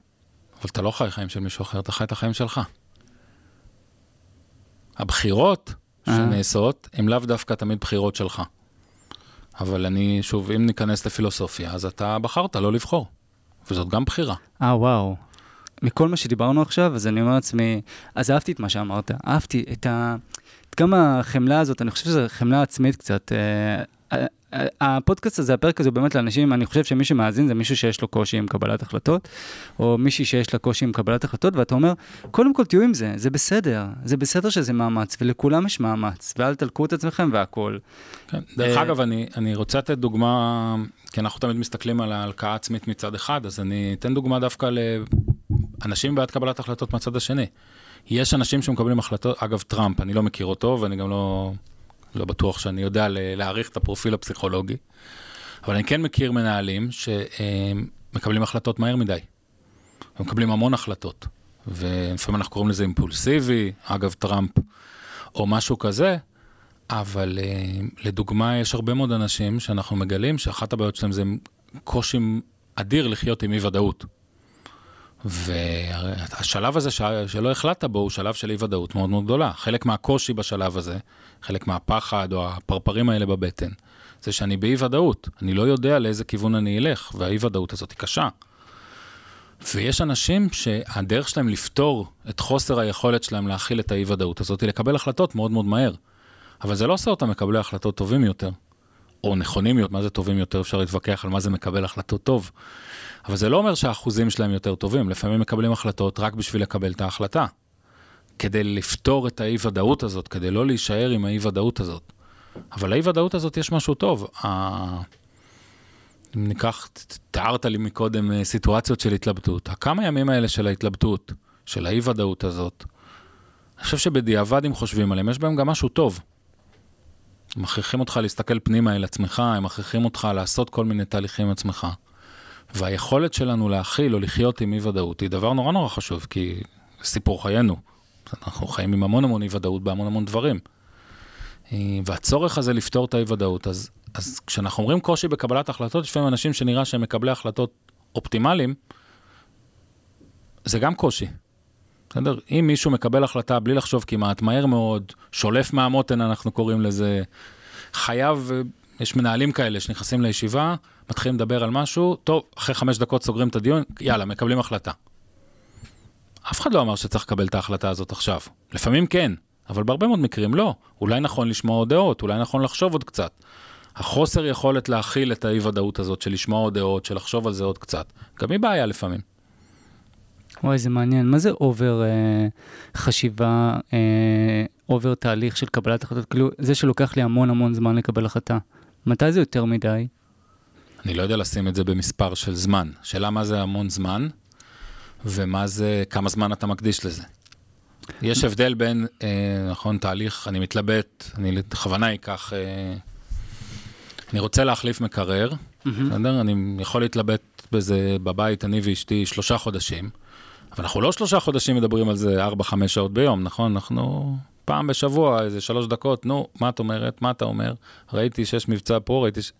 אבל אתה לא חי חיים של מישהו אחר, אתה חי את החיים שלך. הבחירות אה. שנעשות הן לאו דווקא תמיד בחירות שלך. אבל אני, שוב, אם ניכנס לפילוסופיה, אז אתה בחרת לא לבחור, וזאת גם בחירה. אה, וואו. מכל מה שדיברנו עכשיו, אז אני אומר לעצמי, אז אהבתי את מה שאמרת, אהבתי את ה... גם החמלה הזאת, אני חושב שזו חמלה עצמית קצת. הפודקאסט הזה, הפרק הזה, הוא באמת לאנשים, אני חושב שמי שמאזין זה מישהו שיש לו קושי עם קבלת החלטות, או מישהי שיש לה קושי עם קבלת החלטות, ואתה אומר, קודם כל תהיו עם זה, זה בסדר, זה בסדר שזה מאמץ, ולכולם יש מאמץ, ואל תלקו את עצמכם והכול. כן. דרך אה, אגב, אני, אני רוצה לתת דוגמה, כי אנחנו תמיד מסתכלים על ההלקאה העצמית מצד אחד, אז אני אתן דוגמה דווקא לאנשים בעד קבלת החלטות מהצד השני. יש אנשים שמקבלים החלטות, אגב, טראמפ, אני לא מכיר אותו, ואני גם לא... לא בטוח שאני יודע להעריך את הפרופיל הפסיכולוגי, אבל אני כן מכיר מנהלים שמקבלים החלטות מהר מדי. הם מקבלים המון החלטות, ולפעמים אנחנו קוראים לזה אימפולסיבי, אגב טראמפ, או משהו כזה, אבל לדוגמה, יש הרבה מאוד אנשים שאנחנו מגלים שאחת הבעיות שלהם זה קושי אדיר לחיות עם אי-ודאות. והשלב הזה שלא החלטת בו הוא שלב של אי-ודאות מאוד מאוד גדולה. חלק מהקושי בשלב הזה, חלק מהפחד או הפרפרים האלה בבטן, זה שאני באי ודאות, אני לא יודע לאיזה כיוון אני אלך, והאי ודאות הזאת היא קשה. ויש אנשים שהדרך שלהם לפתור את חוסר היכולת שלהם להכיל את האי ודאות הזאת היא לקבל החלטות מאוד מאוד מהר. אבל זה לא עושה אותם מקבלי החלטות טובים יותר, או נכונים יותר, מה זה טובים יותר, אפשר להתווכח על מה זה מקבל החלטות טוב. אבל זה לא אומר שהאחוזים שלהם יותר טובים, לפעמים מקבלים החלטות רק בשביל לקבל את ההחלטה. כדי לפתור את האי ודאות הזאת, כדי לא להישאר עם האי ודאות הזאת. אבל לאי ודאות הזאת יש משהו טוב. אם ניקח, תיארת לי מקודם אה, סיטואציות של התלבטות. הכמה ימים האלה של ההתלבטות, של האי ודאות הזאת, אני חושב שבדיעבד, אם חושבים עליהם, יש בהם גם משהו טוב. הם מכריחים אותך להסתכל פנימה אל עצמך, הם מכריחים אותך לעשות כל מיני תהליכים עם עצמך. והיכולת שלנו להכיל או לחיות עם אי ודאות היא דבר נורא נורא חשוב, כי סיפור חיינו. אנחנו חיים עם המון המון אי ודאות בהמון המון דברים. אה, והצורך הזה לפתור את האי ודאות, אז, אז כשאנחנו אומרים קושי בקבלת החלטות, יש לפעמים אנשים שנראה שהם מקבלי החלטות אופטימליים, זה גם קושי. בסדר? אם מישהו מקבל החלטה בלי לחשוב כמעט, מהר מאוד, שולף מהמותן, אנחנו קוראים לזה, חייב, יש מנהלים כאלה שנכנסים לישיבה, מתחילים לדבר על משהו, טוב, אחרי חמש דקות סוגרים את הדיון, יאללה, מקבלים החלטה. אף אחד לא אמר שצריך לקבל את ההחלטה הזאת עכשיו. לפעמים כן, אבל בהרבה מאוד מקרים לא. אולי נכון לשמוע עוד דעות, אולי נכון לחשוב עוד קצת. החוסר יכולת להכיל את האי-ודאות הזאת של לשמוע עוד דעות, של לחשוב על זה עוד קצת, גם היא בעיה לפעמים. וואי, זה מעניין. מה זה אובר אה, חשיבה, אה, אובר תהליך של קבלת החלטות? כאילו, זה שלוקח לי המון המון זמן לקבל החלטה. מתי זה יותר מדי? אני לא יודע לשים את זה במספר של זמן. שאלה מה זה המון זמן, ומה זה, כמה זמן אתה מקדיש לזה. יש הבדל בין, אה, נכון, תהליך, אני מתלבט, אני בכוונה אקח, אה, אני רוצה להחליף מקרר, בסדר? אני יכול להתלבט בזה בבית, אני ואשתי, שלושה חודשים, אבל אנחנו לא שלושה חודשים מדברים על זה ארבע, חמש שעות ביום, נכון? אנחנו פעם בשבוע, איזה שלוש דקות, נו, מה את אומרת? מה אתה אומר? ראיתי שיש מבצע פה, ראיתי ש...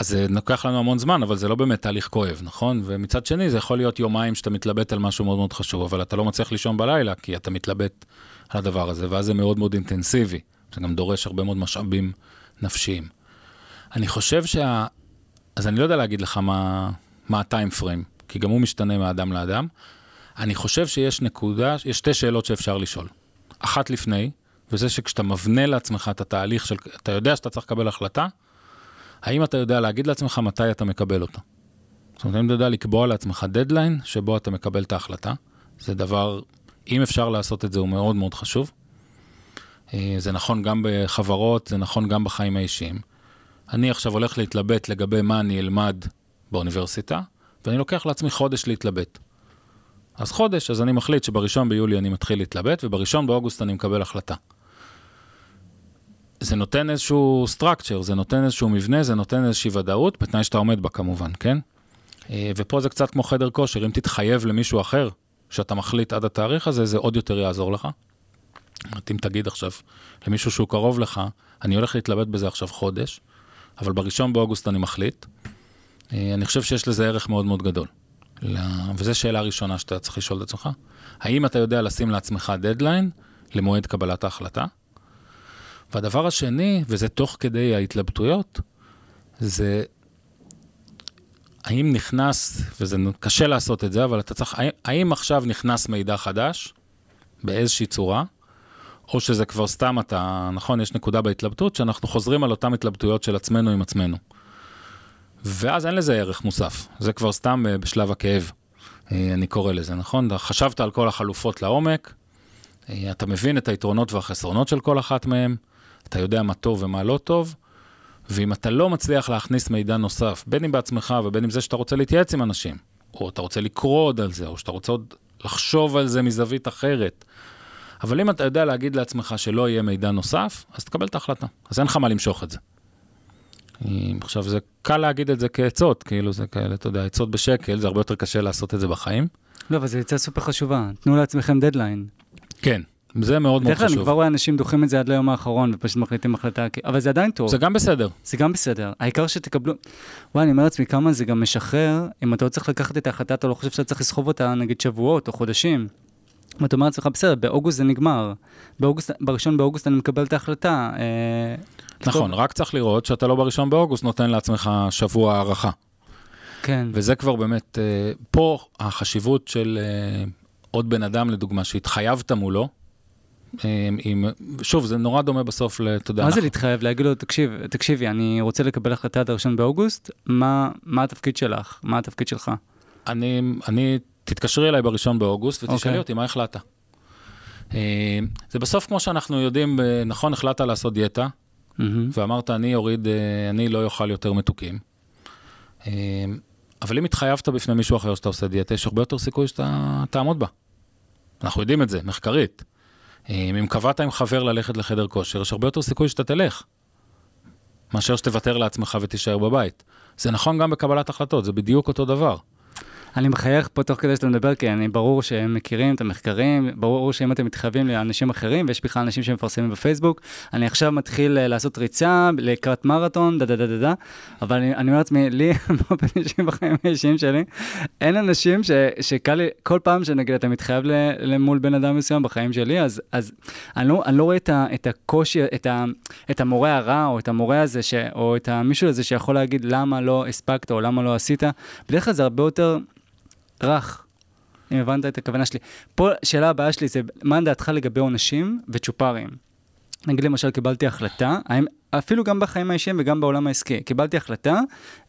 אז זה לוקח לנו המון זמן, אבל זה לא באמת תהליך כואב, נכון? ומצד שני, זה יכול להיות יומיים שאתה מתלבט על משהו מאוד מאוד חשוב, אבל אתה לא מצליח לישון בלילה, כי אתה מתלבט על הדבר הזה, ואז זה מאוד מאוד אינטנסיבי. זה גם דורש הרבה מאוד משאבים נפשיים. אני חושב שה... אז אני לא יודע להגיד לך מה, מה הטיים פריים, כי גם הוא משתנה מאדם לאדם. אני חושב שיש נקודה, יש שתי שאלות שאפשר לשאול. אחת לפני, וזה שכשאתה מבנה לעצמך את התהליך של, אתה יודע שאתה צריך לקבל החלטה, האם אתה יודע להגיד לעצמך מתי אתה מקבל אותה? זאת אומרת, אם אתה יודע לקבוע לעצמך דדליין שבו אתה מקבל את ההחלטה, זה דבר, אם אפשר לעשות את זה, הוא מאוד מאוד חשוב. אה, זה נכון גם בחברות, זה נכון גם בחיים האישיים. אני עכשיו הולך להתלבט לגבי מה אני אלמד באוניברסיטה, ואני לוקח לעצמי חודש להתלבט. אז חודש, אז אני מחליט שבראשון ביולי אני מתחיל להתלבט, ובראשון באוגוסט אני מקבל החלטה. זה נותן איזשהו structure, זה נותן איזשהו מבנה, זה נותן איזושהי ודאות, בתנאי שאתה עומד בה כמובן, כן? אה, ופה זה קצת כמו חדר כושר, אם תתחייב למישהו אחר שאתה מחליט עד התאריך הזה, זה עוד יותר יעזור לך. אם תגיד עכשיו למישהו שהוא קרוב לך, אני הולך להתלבט בזה עכשיו חודש, אבל בראשון באוגוסט אני מחליט. אה, אני חושב שיש לזה ערך מאוד מאוד גדול. וזו שאלה ראשונה שאתה צריך לשאול את עצמך. האם אתה יודע לשים לעצמך דדליין למועד קבלת ההחלטה? והדבר השני, וזה תוך כדי ההתלבטויות, זה האם נכנס, וזה קשה לעשות את זה, אבל אתה צריך, האם עכשיו נכנס מידע חדש באיזושהי צורה, או שזה כבר סתם אתה, נכון, יש נקודה בהתלבטות, שאנחנו חוזרים על אותן התלבטויות של עצמנו עם עצמנו. ואז אין לזה ערך מוסף, זה כבר סתם אה, בשלב הכאב, אה, אני קורא לזה, נכון? חשבת על כל החלופות לעומק, אה, אתה מבין את היתרונות והחסרונות של כל אחת מהן, אתה יודע מה טוב ומה לא טוב, ואם אתה לא מצליח להכניס מידע נוסף, בין אם בעצמך ובין אם זה שאתה רוצה להתייעץ עם אנשים, או אתה רוצה לקרוא עוד על זה, או שאתה רוצה עוד לחשוב על זה מזווית אחרת, אבל אם אתה יודע להגיד לעצמך שלא יהיה מידע נוסף, אז תקבל את ההחלטה. אז אין לך מה למשוך את זה. עכשיו, זה קל להגיד את זה כעצות, כאילו זה כאלה, אתה יודע, עצות בשקל, זה הרבה יותר קשה לעשות את זה בחיים. לא, אבל זו עצה סופר חשובה. תנו לעצמכם דדליין. כן, זה מאוד מאוד חשוב. בדרך כלל אני כבר רואה אנשים דוחים את זה עד ליום האחרון ופשוט מחליטים החלטה, אבל זה עדיין טוב. זה גם בסדר. זה גם בסדר. העיקר שתקבלו... וואי, אני אומר לעצמי כמה זה גם משחרר, אם אתה לא צריך לקחת את ההחלטה, אתה לא חושב שאתה צריך לסחוב אותה נגיד שבועות או חודשים. ואתה אומר לעצמך, בסדר, באוגוסט זה נגמר. באוגוסט, בראשון באוגוסט אני מקבל את ההחלטה. אה, נכון, רק צריך לראות שאתה לא בראשון באוגוסט נותן לעצמך שבוע הארכה. כן. וזה כבר באמת, אה, פה החשיבות של אה, עוד בן אדם, לדוגמה, שהתחייבת מולו, אה, עם, שוב, זה נורא דומה בסוף, ל- אתה יודע, מה זה אנחנו- להתחייב? להגיד לו, תקשיב, תקשיבי, אני רוצה לקבל החלטה עד הראשון באוגוסט, מה מה התפקיד שלך? מה התפקיד שלך? אני, אני, תתקשרי אליי בראשון באוגוסט ותשאלי אוקיי. אותי מה החלטת. זה בסוף כמו שאנחנו יודעים, נכון, החלטת לעשות דיאטה, מהמם. ואמרת, אני אוריד, אה, אני לא אוכל יותר מתוקים. אה, אבל אם התחייבת בפני מישהו אחר שאתה עושה דיאטה, יש הרבה יותר סיכוי שאתה תעמוד בה. אנחנו יודעים את זה, מחקרית. אה, אם קבעת עם חבר ללכת לחדר כושר, יש הרבה יותר סיכוי שאתה תלך, מאשר שתוותר לעצמך ותישאר בבית. זה נכון גם בקבלת החלטות, זה בדיוק אותו דבר. אני מחייך פה תוך כדי שאתה מדבר, כי אני ברור שהם מכירים את המחקרים, ברור שאם אתם מתחייבים לאנשים אחרים, ויש בכלל אנשים שמפרסמים בפייסבוק, אני עכשיו מתחיל אה, לעשות ריצה לקראת מרתון, דה דה דה דה דה, אבל אני, אני אומר לעצמי, לי, [laughs] באופן בחיים האישיים שלי, אין אנשים ש, שקל לי, כל פעם שנגיד אתה מתחייב למול בן אדם מסוים בחיים שלי, אז, אז אני, לא, אני לא רואה את, ה, את הקושי, את, ה, את המורה הרע, או את המורה הזה, ש, או את המישהו הזה שיכול להגיד למה לא הספקת, או למה לא עשית, בדרך כלל זה הרבה יותר... רך, אם הבנת את הכוונה שלי. פה שאלה הבאה שלי זה, מה דעתך לגבי עונשים וצ'ופרים? נגיד למשל, קיבלתי החלטה, האם, אפילו גם בחיים האישיים וגם בעולם העסקי, קיבלתי החלטה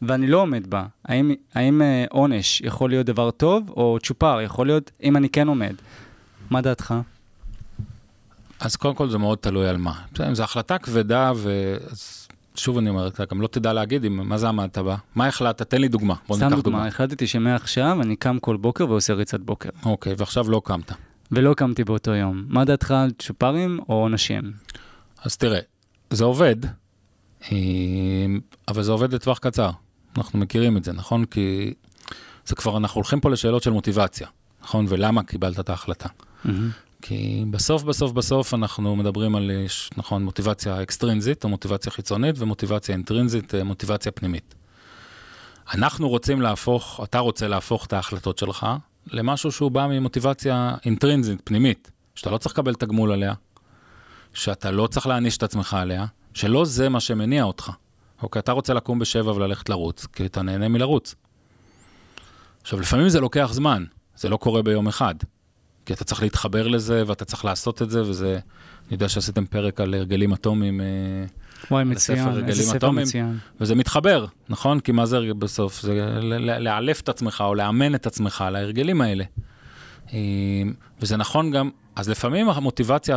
ואני לא עומד בה. האם, האם אה, עונש יכול להיות דבר טוב, או צ'ופר יכול להיות אם אני כן עומד? מה דעתך? אז קודם כל זה מאוד תלוי על מה. אם זו החלטה כבדה, ושוב אני אומר, אתה גם לא תדע להגיד עם מה זה עמדת בה. מה החלטת? תן לי דוגמה. בוא סתם ניקח דוגמה, דוגמה. החלטתי שמעכשיו אני קם כל בוקר ועושה ריצת בוקר, אוקיי, ועכשיו לא קמת. ולא קמתי באותו יום. מה דעתך על צ'ופרים או עונשים? אז תראה, זה עובד, אה, אבל זה עובד לטווח קצר. אנחנו מכירים את זה, נכון? כי זה כבר, אנחנו הולכים פה לשאלות של מוטיבציה, נכון? ולמה קיבלת את ההחלטה. מהמם. כי בסוף, בסוף, בסוף אנחנו מדברים על, יש, נכון, מוטיבציה אקסטרינזית או מוטיבציה חיצונית ומוטיבציה אינטרינזית, אה, מוטיבציה פנימית. אנחנו רוצים להפוך, אתה רוצה להפוך את ההחלטות שלך למשהו שהוא בא ממוטיבציה אינטרינזית, פנימית, שאתה לא צריך לקבל תגמול עליה, שאתה לא צריך להעניש את עצמך עליה, שלא זה מה שמניע אותך. אוקיי, אתה רוצה לקום בשבע וללכת לרוץ, כי אתה נהנה מלרוץ. עכשיו, לפעמים זה לוקח זמן, זה לא קורה ביום אחד. כי אתה צריך להתחבר לזה, ואתה צריך לעשות את זה, וזה... אני יודע שעשיתם פרק על הרגלים אטומיים, אה, וואי, מצוין, איזה ספר אטומיים. מצוין. וזה מתחבר, נכון? כי מה זה בסוף? זה לאלף את עצמך, או לאמן את עצמך על ההרגלים האלה. אה, וזה נכון גם, אז לפעמים המוטיבציה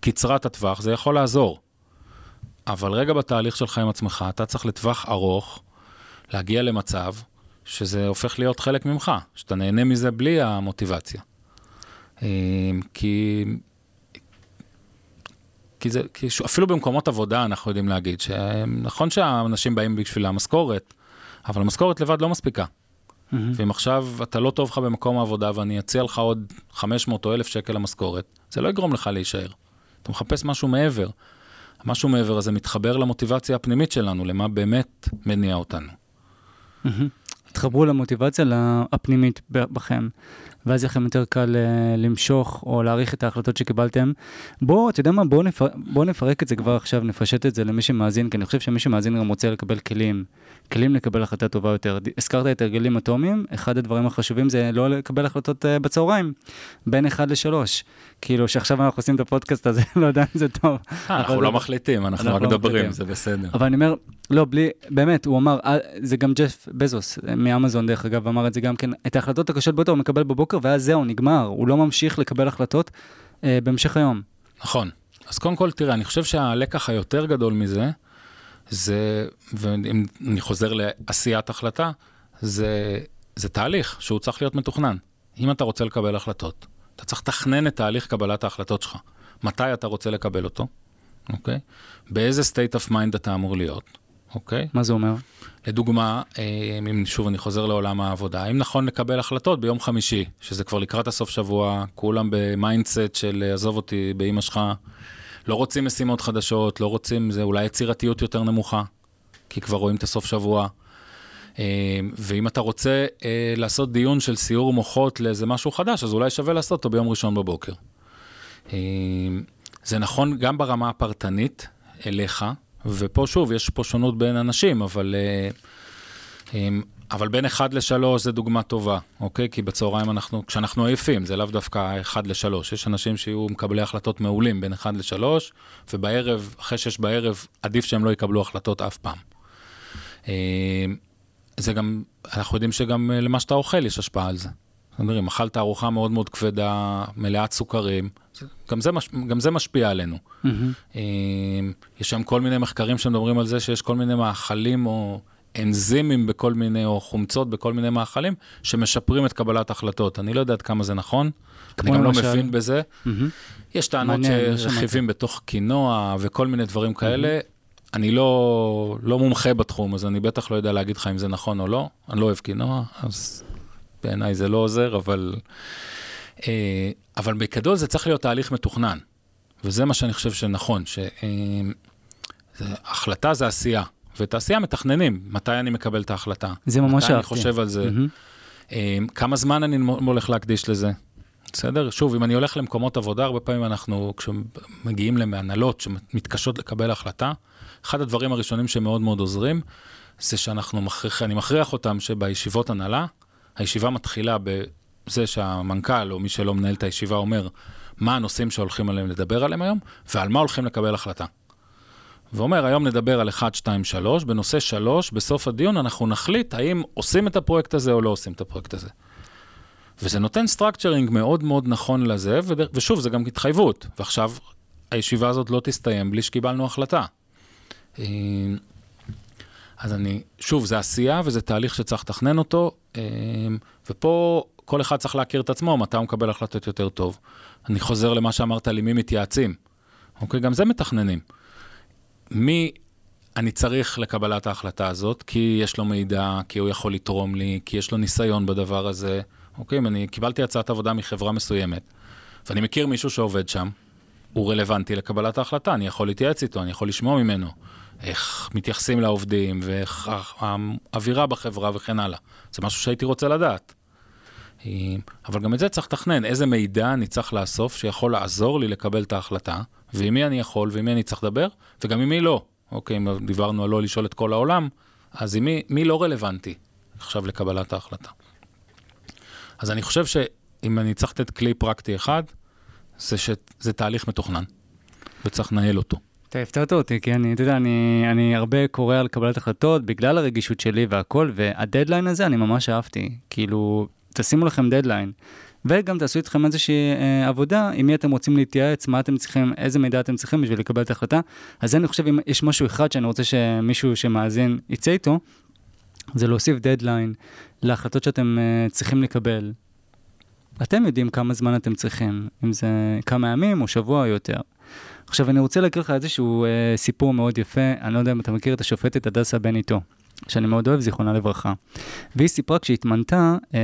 קצרת הטווח, זה יכול לעזור. אבל רגע בתהליך שלך עם עצמך, אתה צריך לטווח ארוך להגיע למצב שזה הופך להיות חלק ממך, שאתה נהנה מזה בלי המוטיבציה. אה, כי, כי, זה, כי אפילו במקומות עבודה אנחנו יודעים להגיד שנכון שהאנשים באים בשביל המשכורת, אבל המשכורת לבד לא מספיקה. ואם עכשיו אתה לא טוב לך במקום העבודה ואני אציע לך עוד 500 או 1,000 שקל למשכורת, זה לא יגרום לך להישאר. אתה מחפש משהו מעבר. משהו מעבר הזה מתחבר למוטיבציה הפנימית שלנו, למה באמת מניע אותנו. מהמם. תתחברו למוטיבציה הפנימית בכם, ואז יהיה לכם יותר קל אה, למשוך או להעריך את ההחלטות שקיבלתם. בואו, אתה יודע מה, בואו נפר... בוא נפרק את זה כבר עכשיו, נפשט את זה למי שמאזין, כי אני חושב שמי שמאזין גם רוצה לקבל כלים, כלים לקבל החלטה טובה יותר. הזכרת את הרגלים אטומיים, אחד הדברים החשובים זה לא לקבל החלטות אה, בצהריים, בין 1 ל-3. כאילו שעכשיו אנחנו עושים את הפודקאסט הזה, [laughs] לא יודע אם זה טוב. אה, אנחנו לא מחליטים, אנחנו רק לא מדברים. זה בסדר. אבל אני אומר, לא, בלי, באמת, הוא אמר, אה, זה גם ג'ף בזוס אה, מאמזון דרך אגב, אמר את זה גם כן, את ההחלטות הקשות ביותר הוא מקבל בבוקר, ואז זהו, נגמר, הוא לא ממשיך לקבל החלטות אה, בהמשך היום. נכון. אז קודם כל, תראה, אני חושב שהלקח היותר גדול מזה, זה, ואם אני חוזר לעשיית החלטה, זה, זה תהליך שהוא צריך להיות מתוכנן. אם אתה רוצה לקבל החלטות, אתה צריך לתכנן את תהליך קבלת ההחלטות שלך. מתי אתה רוצה לקבל אותו, אוקיי? באיזה state of mind אתה אמור להיות, אוקיי? מה זה אומר? לדוגמה, אה, אם שוב אני חוזר לעולם העבודה, האם נכון לקבל החלטות ביום חמישי, שזה כבר לקראת הסוף שבוע, כולם ב mindset של אה, עזוב אותי באימא שלך, לא רוצים משימות חדשות, לא רוצים, זה אולי יצירתיות יותר נמוכה, כי כבר רואים את הסוף שבוע. אה, ואם אתה רוצה אה, לעשות דיון של סיור מוחות לאיזה משהו חדש, אז אולי שווה לעשות אותו ביום ראשון בבוקר. אה, זה נכון גם ברמה הפרטנית אליך, ופה שוב, יש פה שונות בין אנשים, אבל, אבל בין 1 ל-3 זה דוגמה טובה, אוקיי? כי בצהריים אנחנו, כשאנחנו עייפים, זה לאו דווקא 1 ל-3. יש אנשים שיהיו מקבלי החלטות מעולים בין 1 ל-3, ובערב, אחרי 6 בערב, עדיף שהם לא יקבלו החלטות אף פעם. זה גם, אנחנו יודעים שגם אה, למה שאתה אוכל יש השפעה על זה. אומרים, אם אכלת ארוחה מאוד מאוד כבדה, מלאת סוכרים, גם זה, מש, גם זה משפיע עלינו. Mm-hmm. יש שם כל מיני מחקרים שמדברים על זה שיש כל מיני מאכלים או אנזימים בכל מיני, או חומצות בכל מיני מאכלים, שמשפרים את קבלת החלטות. אני לא יודע עד כמה זה נכון, אני גם לא מבין בזה. Mm-hmm. יש טענות שרכיבים בתוך קינוע וכל מיני דברים כאלה. אני לא, לא מומחה בתחום, אז אני בטח לא יודע להגיד לך אם זה נכון או לא. אני לא אוהב קינוע, אז בעיניי זה לא עוזר, אבל... אה, אבל בגדול זה צריך להיות תהליך מתוכנן. וזה מה שאני חושב שנכון, שהחלטה אה, זה עשייה, ואת העשייה מתכננים, מתי אני מקבל את ההחלטה. זה ממש אהבתי. מתי אני חושב על זה. Mm-hmm. כמה זמן אני הולך להקדיש לזה. בסדר? שוב, אם אני הולך למקומות עבודה, הרבה פעמים אנחנו, כשמגיעים למהנהלות שמתקשות לקבל החלטה, אחד הדברים הראשונים שמאוד מאוד עוזרים, זה שאנחנו מכריח, אני מכריח אותם שבישיבות הנהלה, הישיבה מתחילה בזה שהמנכ"ל או מי שלא מנהל את הישיבה אומר מה הנושאים שהולכים עליהם לדבר עליהם היום, ועל מה הולכים לקבל החלטה. ואומר, היום נדבר על 1, 2, 3, בנושא 3, בסוף הדיון אנחנו נחליט האם עושים את הפרויקט הזה או לא עושים את הפרויקט הזה. וזה נותן structuring מאוד מאוד נכון לזה, ושוב, זה גם התחייבות. ועכשיו, הישיבה הזאת לא תסתיים בלי שקיבלנו החלטה. אה, אז אני, שוב, זה עשייה וזה תהליך שצריך לתכנן אותו, אה, ופה כל אחד צריך להכיר את עצמו, מתי הוא מקבל החלטות יותר טוב. אני חוזר למה שאמרת לי, מי מתייעצים. אוקיי, גם זה מתכננים. מי אני צריך לקבלת ההחלטה הזאת, כי יש לו מידע, כי הוא יכול לתרום לי, כי יש לו ניסיון בדבר הזה. אוקיי, אם אני קיבלתי הצעת עבודה מחברה מסוימת, ואני מכיר מישהו שעובד שם, הוא רלוונטי לקבלת ההחלטה, אני יכול להתייעץ איתו, אני יכול לשמוע ממנו. איך מתייחסים לעובדים, ואיך האווירה בחברה וכן הלאה. זה משהו שהייתי רוצה לדעת. אבל גם את זה צריך לתכנן, איזה מידע אני צריך לאסוף שיכול לעזור לי לקבל את ההחלטה, ועם מי אני יכול ועם מי אני צריך לדבר, וגם עם מי לא. אוקיי, אם דיברנו על לא לשאול את כל העולם, אז עם מי, מי לא רלוונטי עכשיו לקבלת ההחלטה. אז אני חושב שאם אני צריך לתת כלי פרקטי אחד, זה שזה תהליך מתוכנן, וצריך לנהל אותו. אתה הפתעת אותי, כי אני, אתה יודע, אני, אני הרבה קורא על קבלת החלטות בגלל הרגישות שלי והכל, והדדליין הזה אני ממש אהבתי. כאילו, תשימו לכם דדליין. וגם תעשו איתכם איזושהי אה, עבודה, עם מי אתם רוצים להתייעץ, מה אתם צריכים, איזה מידע אתם צריכים בשביל לקבל את ההחלטה. אז אני חושב, אם יש משהו אחד שאני רוצה שמישהו שמאזין יצא איתו, זה להוסיף דדליין להחלטות שאתם אה, צריכים לקבל. אתם יודעים כמה זמן אתם צריכים, אם זה כמה ימים או שבוע או יותר. עכשיו, אני רוצה להקריא לך איזשהו אה, סיפור מאוד יפה, אני לא יודע אם אתה מכיר את השופטת הדסה בן איתו, שאני מאוד אוהב, זיכרונה לברכה. והיא סיפרה כשהיא התמנתה אה,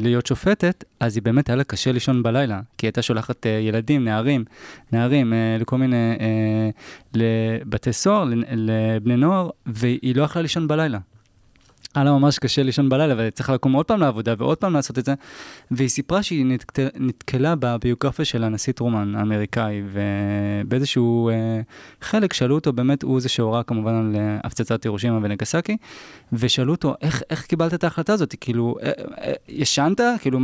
להיות שופטת, אז היא באמת היה לה קשה לישון בלילה, כי היא הייתה שולחת אה, ילדים, נערים, נערים, אה, לכל מיני, אה, לבתי סוהר, לבני נוער, והיא לא יכלה לישון בלילה. היה לה ממש קשה לישון בלילה, וצריך לקום עוד פעם לעבודה ועוד פעם לעשות את זה. והיא סיפרה שהיא נתק... נתקלה בביוגרפיה של הנשיא טרומן האמריקאי, ובאיזשהו אה, חלק שאלו אותו, באמת הוא זה שהורה כמובן על אה, הפצצת ירושימה ונגסקי, ושאלו אותו, איך, איך קיבלת את ההחלטה הזאת? כאילו, אה, אה, ישנת? כאילו,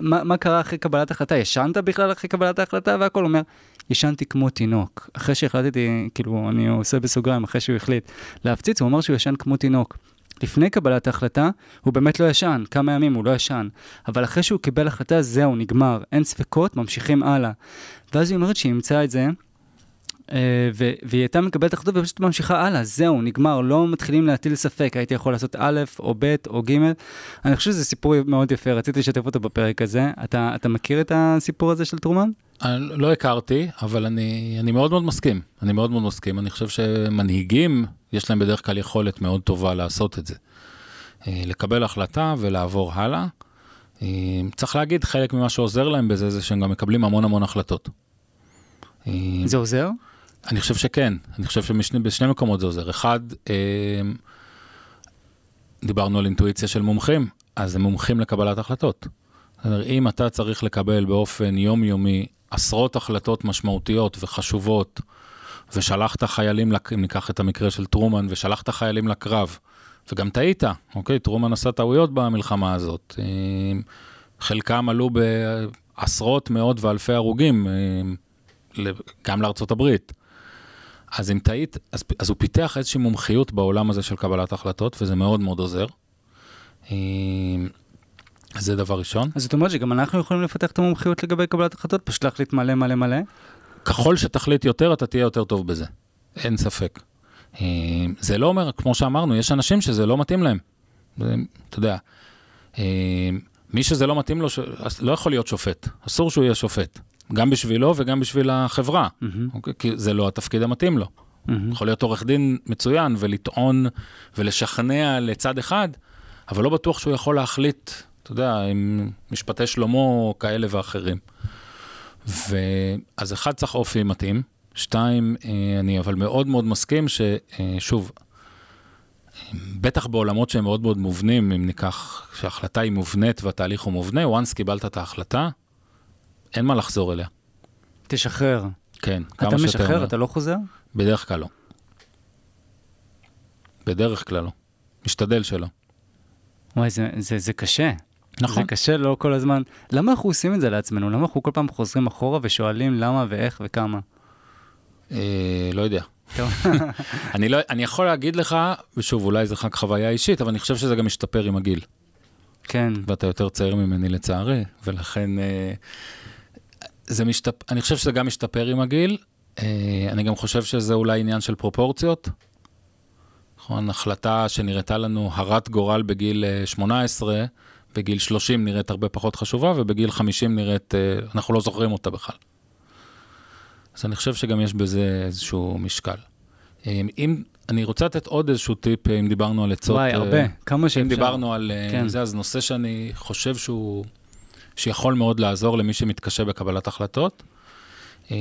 מה, מה קרה אחרי קבלת ההחלטה? ישנת בכלל אחרי קבלת ההחלטה? והכל אומר, ישנתי כמו תינוק. אחרי שהחלטתי, כאילו, אני עושה בסוגריים, אחרי שהוא החליט להפציץ, הוא אמר שהוא ישן כמו תינוק. לפני קבלת ההחלטה, הוא באמת לא ישן, כמה ימים הוא לא ישן. אבל אחרי שהוא קיבל החלטה, זהו, נגמר, אין ספקות, ממשיכים הלאה. ואז היא אומרת שהיא אימצה את זה, והיא הייתה מקבלת החלטות ופשוט ממשיכה הלאה, זהו, נגמר, לא מתחילים להטיל ספק, הייתי יכול לעשות א' או ב' או ג'. אני חושב שזה סיפור מאוד יפה, רציתי לשתף אותו בפרק הזה. אתה, אתה מכיר את הסיפור הזה של טרומן? לא הכרתי, אבל אני, אני מאוד מאוד מסכים. אני מאוד מאוד מסכים. אני חושב שמנהיגים, יש להם בדרך כלל יכולת מאוד טובה לעשות את זה. אה, לקבל החלטה ולעבור הלאה. אה, צריך להגיד, חלק ממה שעוזר להם בזה, זה שהם גם מקבלים המון המון החלטות. זה עוזר? אני חושב שכן, אני חושב שבשני מקומות זה עוזר. אחד, אה, דיברנו על אינטואיציה של מומחים, אז הם מומחים לקבלת החלטות. אם אתה צריך לקבל באופן יומיומי עשרות החלטות משמעותיות וחשובות, ושלחת חיילים, אם ניקח את המקרה של טרומן, ושלחת חיילים לקרב, וגם טעית, אוקיי? טרומן עשה טעויות במלחמה הזאת. אה, חלקם עלו בעשרות, מאות ואלפי הרוגים, ל- גם לארצות הברית. אז אם טעית, אז, אז הוא פיתח איזושהי מומחיות בעולם הזה של קבלת החלטות, וזה מאוד מאוד עוזר. אה, זה דבר ראשון. אז זאת אומרת שגם אנחנו יכולים לפתח את המומחיות לגבי קבלת החלטות, פשוט להחליט מלא מלא מלא. ככל שתחליט יותר, אתה תהיה יותר טוב בזה. אין ספק. אה, זה לא אומר, כמו שאמרנו, יש אנשים שזה לא מתאים להם. אתה יודע, אה, מי שזה לא מתאים לו, לא יכול להיות שופט. אסור שהוא יהיה שופט. גם בשבילו וגם בשביל החברה. מהמם, אוקיי? כי זה לא התפקיד המתאים לו. מהמם. יכול להיות עורך דין מצוין ולטעון ולשכנע לצד אחד, אבל לא בטוח שהוא יכול להחליט, אתה יודע, עם משפטי שלמה כאלה ואחרים. ואז אחד צריך אופי מתאים, שתיים, אה, אני אבל מאוד מאוד מסכים ששוב, בטח בעולמות שהם מאוד מאוד מובנים, אם ניקח שההחלטה היא מובנית והתהליך הוא מובנה, once קיבלת את ההחלטה, אין מה לחזור אליה. תשחרר. כן, אתה כמה שיותר משחרר, מהר. אתה לא חוזר? בדרך כלל לא. בדרך כלל לא. משתדל שלא. וואי, זה, זה, זה קשה. נכון. זה קשה לא כל הזמן. למה אנחנו עושים את זה לעצמנו? למה אנחנו כל פעם חוזרים אחורה ושואלים למה ואיך וכמה? אה, לא יודע. [laughs] אני, לא, אני יכול להגיד לך, ושוב, אולי זה רק חוויה אישית, אבל אני חושב שזה גם משתפר עם הגיל. כן. ואתה יותר צעיר ממני לצערי, ולכן אה, זה משתפ... אני חושב שזה גם משתפר עם הגיל. אה, אני גם חושב שזה אולי עניין של פרופורציות. נכון, החלטה שנראתה לנו הרת גורל בגיל אה, 18, בגיל 30 נראית הרבה פחות חשובה, ובגיל 50 נראית, אה, אנחנו לא זוכרים אותה בכלל. אז אני חושב שגם יש בזה איזשהו משקל. אה, אם, אני רוצה לתת עוד איזשהו טיפ, אה, אם דיברנו על עצות. וואי, אה, הרבה. כמה שאפשר. אם דיברנו על אה, כן. זה, אז נושא שאני חושב שהוא, שיכול מאוד לעזור למי שמתקשה בקבלת החלטות. אה,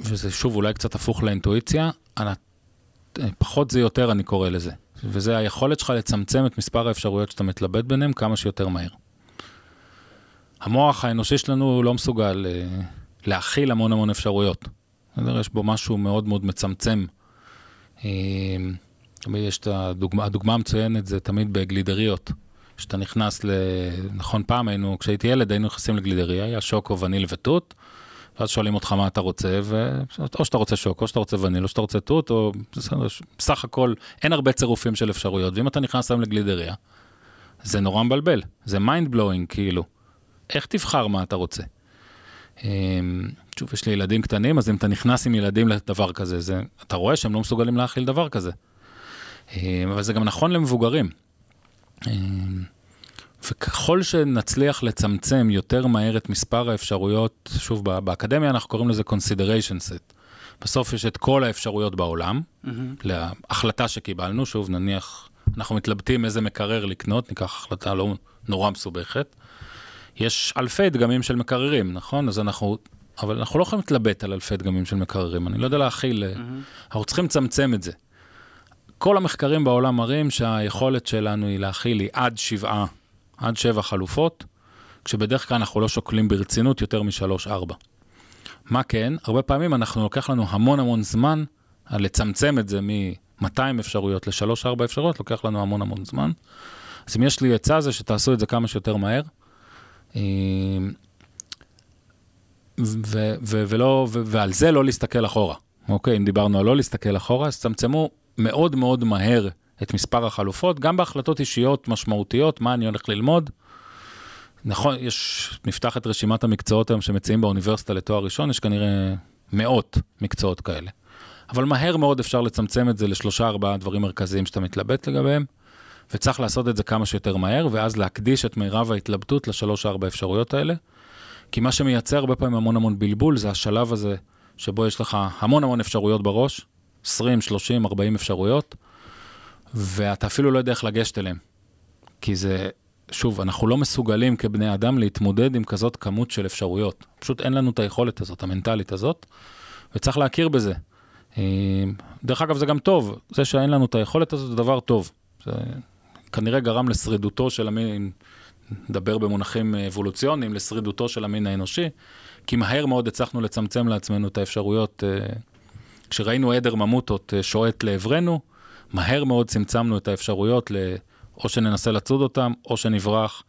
וזה שוב אולי קצת הפוך לאינטואיציה, אה, פחות זה יותר אני קורא לזה. וזה היכולת שלך לצמצם את מספר האפשרויות שאתה מתלבט ביניהם כמה שיותר מהר. המוח האנושי שלנו לא מסוגל אה, להכיל המון המון אפשרויות. יש בו משהו מאוד מאוד מצמצם. תמיד יש את הדוגמה, הדוגמה המצוינת זה תמיד בגלידריות. כשאתה נכנס ל... נכון, פעם היינו, כשהייתי ילד היינו נכנסים לגלידריה, היה שוקו, וניל ותות, ואז שואלים אותך מה אתה רוצה, ו... או שאתה רוצה שוקו, או שאתה רוצה וניל, או שאתה רוצה תות, או בסך הכל אין הרבה צירופים של אפשרויות, ואם אתה נכנס היום לגלידריה, זה נורא מבלבל, זה mind blowing כאילו. איך תבחר מה אתה רוצה? אמ, שוב, יש לי ילדים קטנים, אז אם אתה נכנס עם ילדים לדבר כזה, זה, אתה רואה שהם לא מסוגלים להכיל דבר כזה. אמ, אבל זה גם נכון למבוגרים. אמ, וככל שנצליח לצמצם יותר מהר את מספר האפשרויות, שוב, בא- באקדמיה אנחנו קוראים לזה consideration set. בסוף יש את כל האפשרויות בעולם, מהמם. להחלטה שקיבלנו, שוב, נניח, אנחנו מתלבטים איזה מקרר לקנות, ניקח החלטה לא נורא מסובכת. יש אלפי דגמים של מקררים, נכון? אז אנחנו, אבל אנחנו לא יכולים להתלבט על אלפי דגמים של מקררים, אני לא יודע להכיל, מהמם. אנחנו צריכים לצמצם את זה. כל המחקרים בעולם מראים שהיכולת שלנו היא להכיל היא עד שבעה, עד שבע חלופות, כשבדרך כלל אנחנו לא שוקלים ברצינות יותר משלוש-ארבע. מה כן? הרבה פעמים אנחנו, לוקח לנו המון המון זמן על לצמצם את זה מ-200 אפשרויות ל-3-4 אפשרויות, לוקח לנו המון המון זמן. אז אם יש לי עצה זה שתעשו את זה כמה שיותר מהר. אה, ו- ו- ולא, ו- ועל זה לא להסתכל אחורה. אוקיי, אם דיברנו על לא להסתכל אחורה, אז צמצמו מאוד מאוד מהר את מספר החלופות, גם בהחלטות אישיות משמעותיות, מה אני הולך ללמוד. נכון, יש, נפתח את רשימת המקצועות היום שמציעים באוניברסיטה לתואר ראשון, יש כנראה מאות מקצועות כאלה. אבל מהר מאוד אפשר לצמצם את זה לשלושה ארבעה דברים מרכזיים שאתה מתלבט לגביהם, וצריך לעשות את זה כמה שיותר מהר, ואז להקדיש את מירב ההתלבטות לשלוש ארבע אפשרויות האלה. כי מה שמייצר הרבה פעמים המון המון בלבול זה השלב הזה שבו יש לך המון המון אפשרויות בראש, 20, 30, 40 אפשרויות, ואתה אפילו לא יודע איך לגשת אליהם. כי זה, שוב, אנחנו לא מסוגלים כבני אדם להתמודד עם כזאת כמות של אפשרויות. פשוט אין לנו את היכולת הזאת, המנטלית הזאת, וצריך להכיר בזה. אה, דרך אגב, זה גם טוב, זה שאין לנו את היכולת הזאת זה דבר טוב. זה כנראה גרם לשרידותו של המין, נדבר במונחים אבולוציוניים, לשרידותו של המין האנושי, כי מהר מאוד הצלחנו לצמצם לעצמנו את האפשרויות. כשראינו עדר ממוטות אה, שועט לעברנו, מהר מאוד צמצמנו את האפשרויות ל... או שננסה לצוד אותם, או שנברח,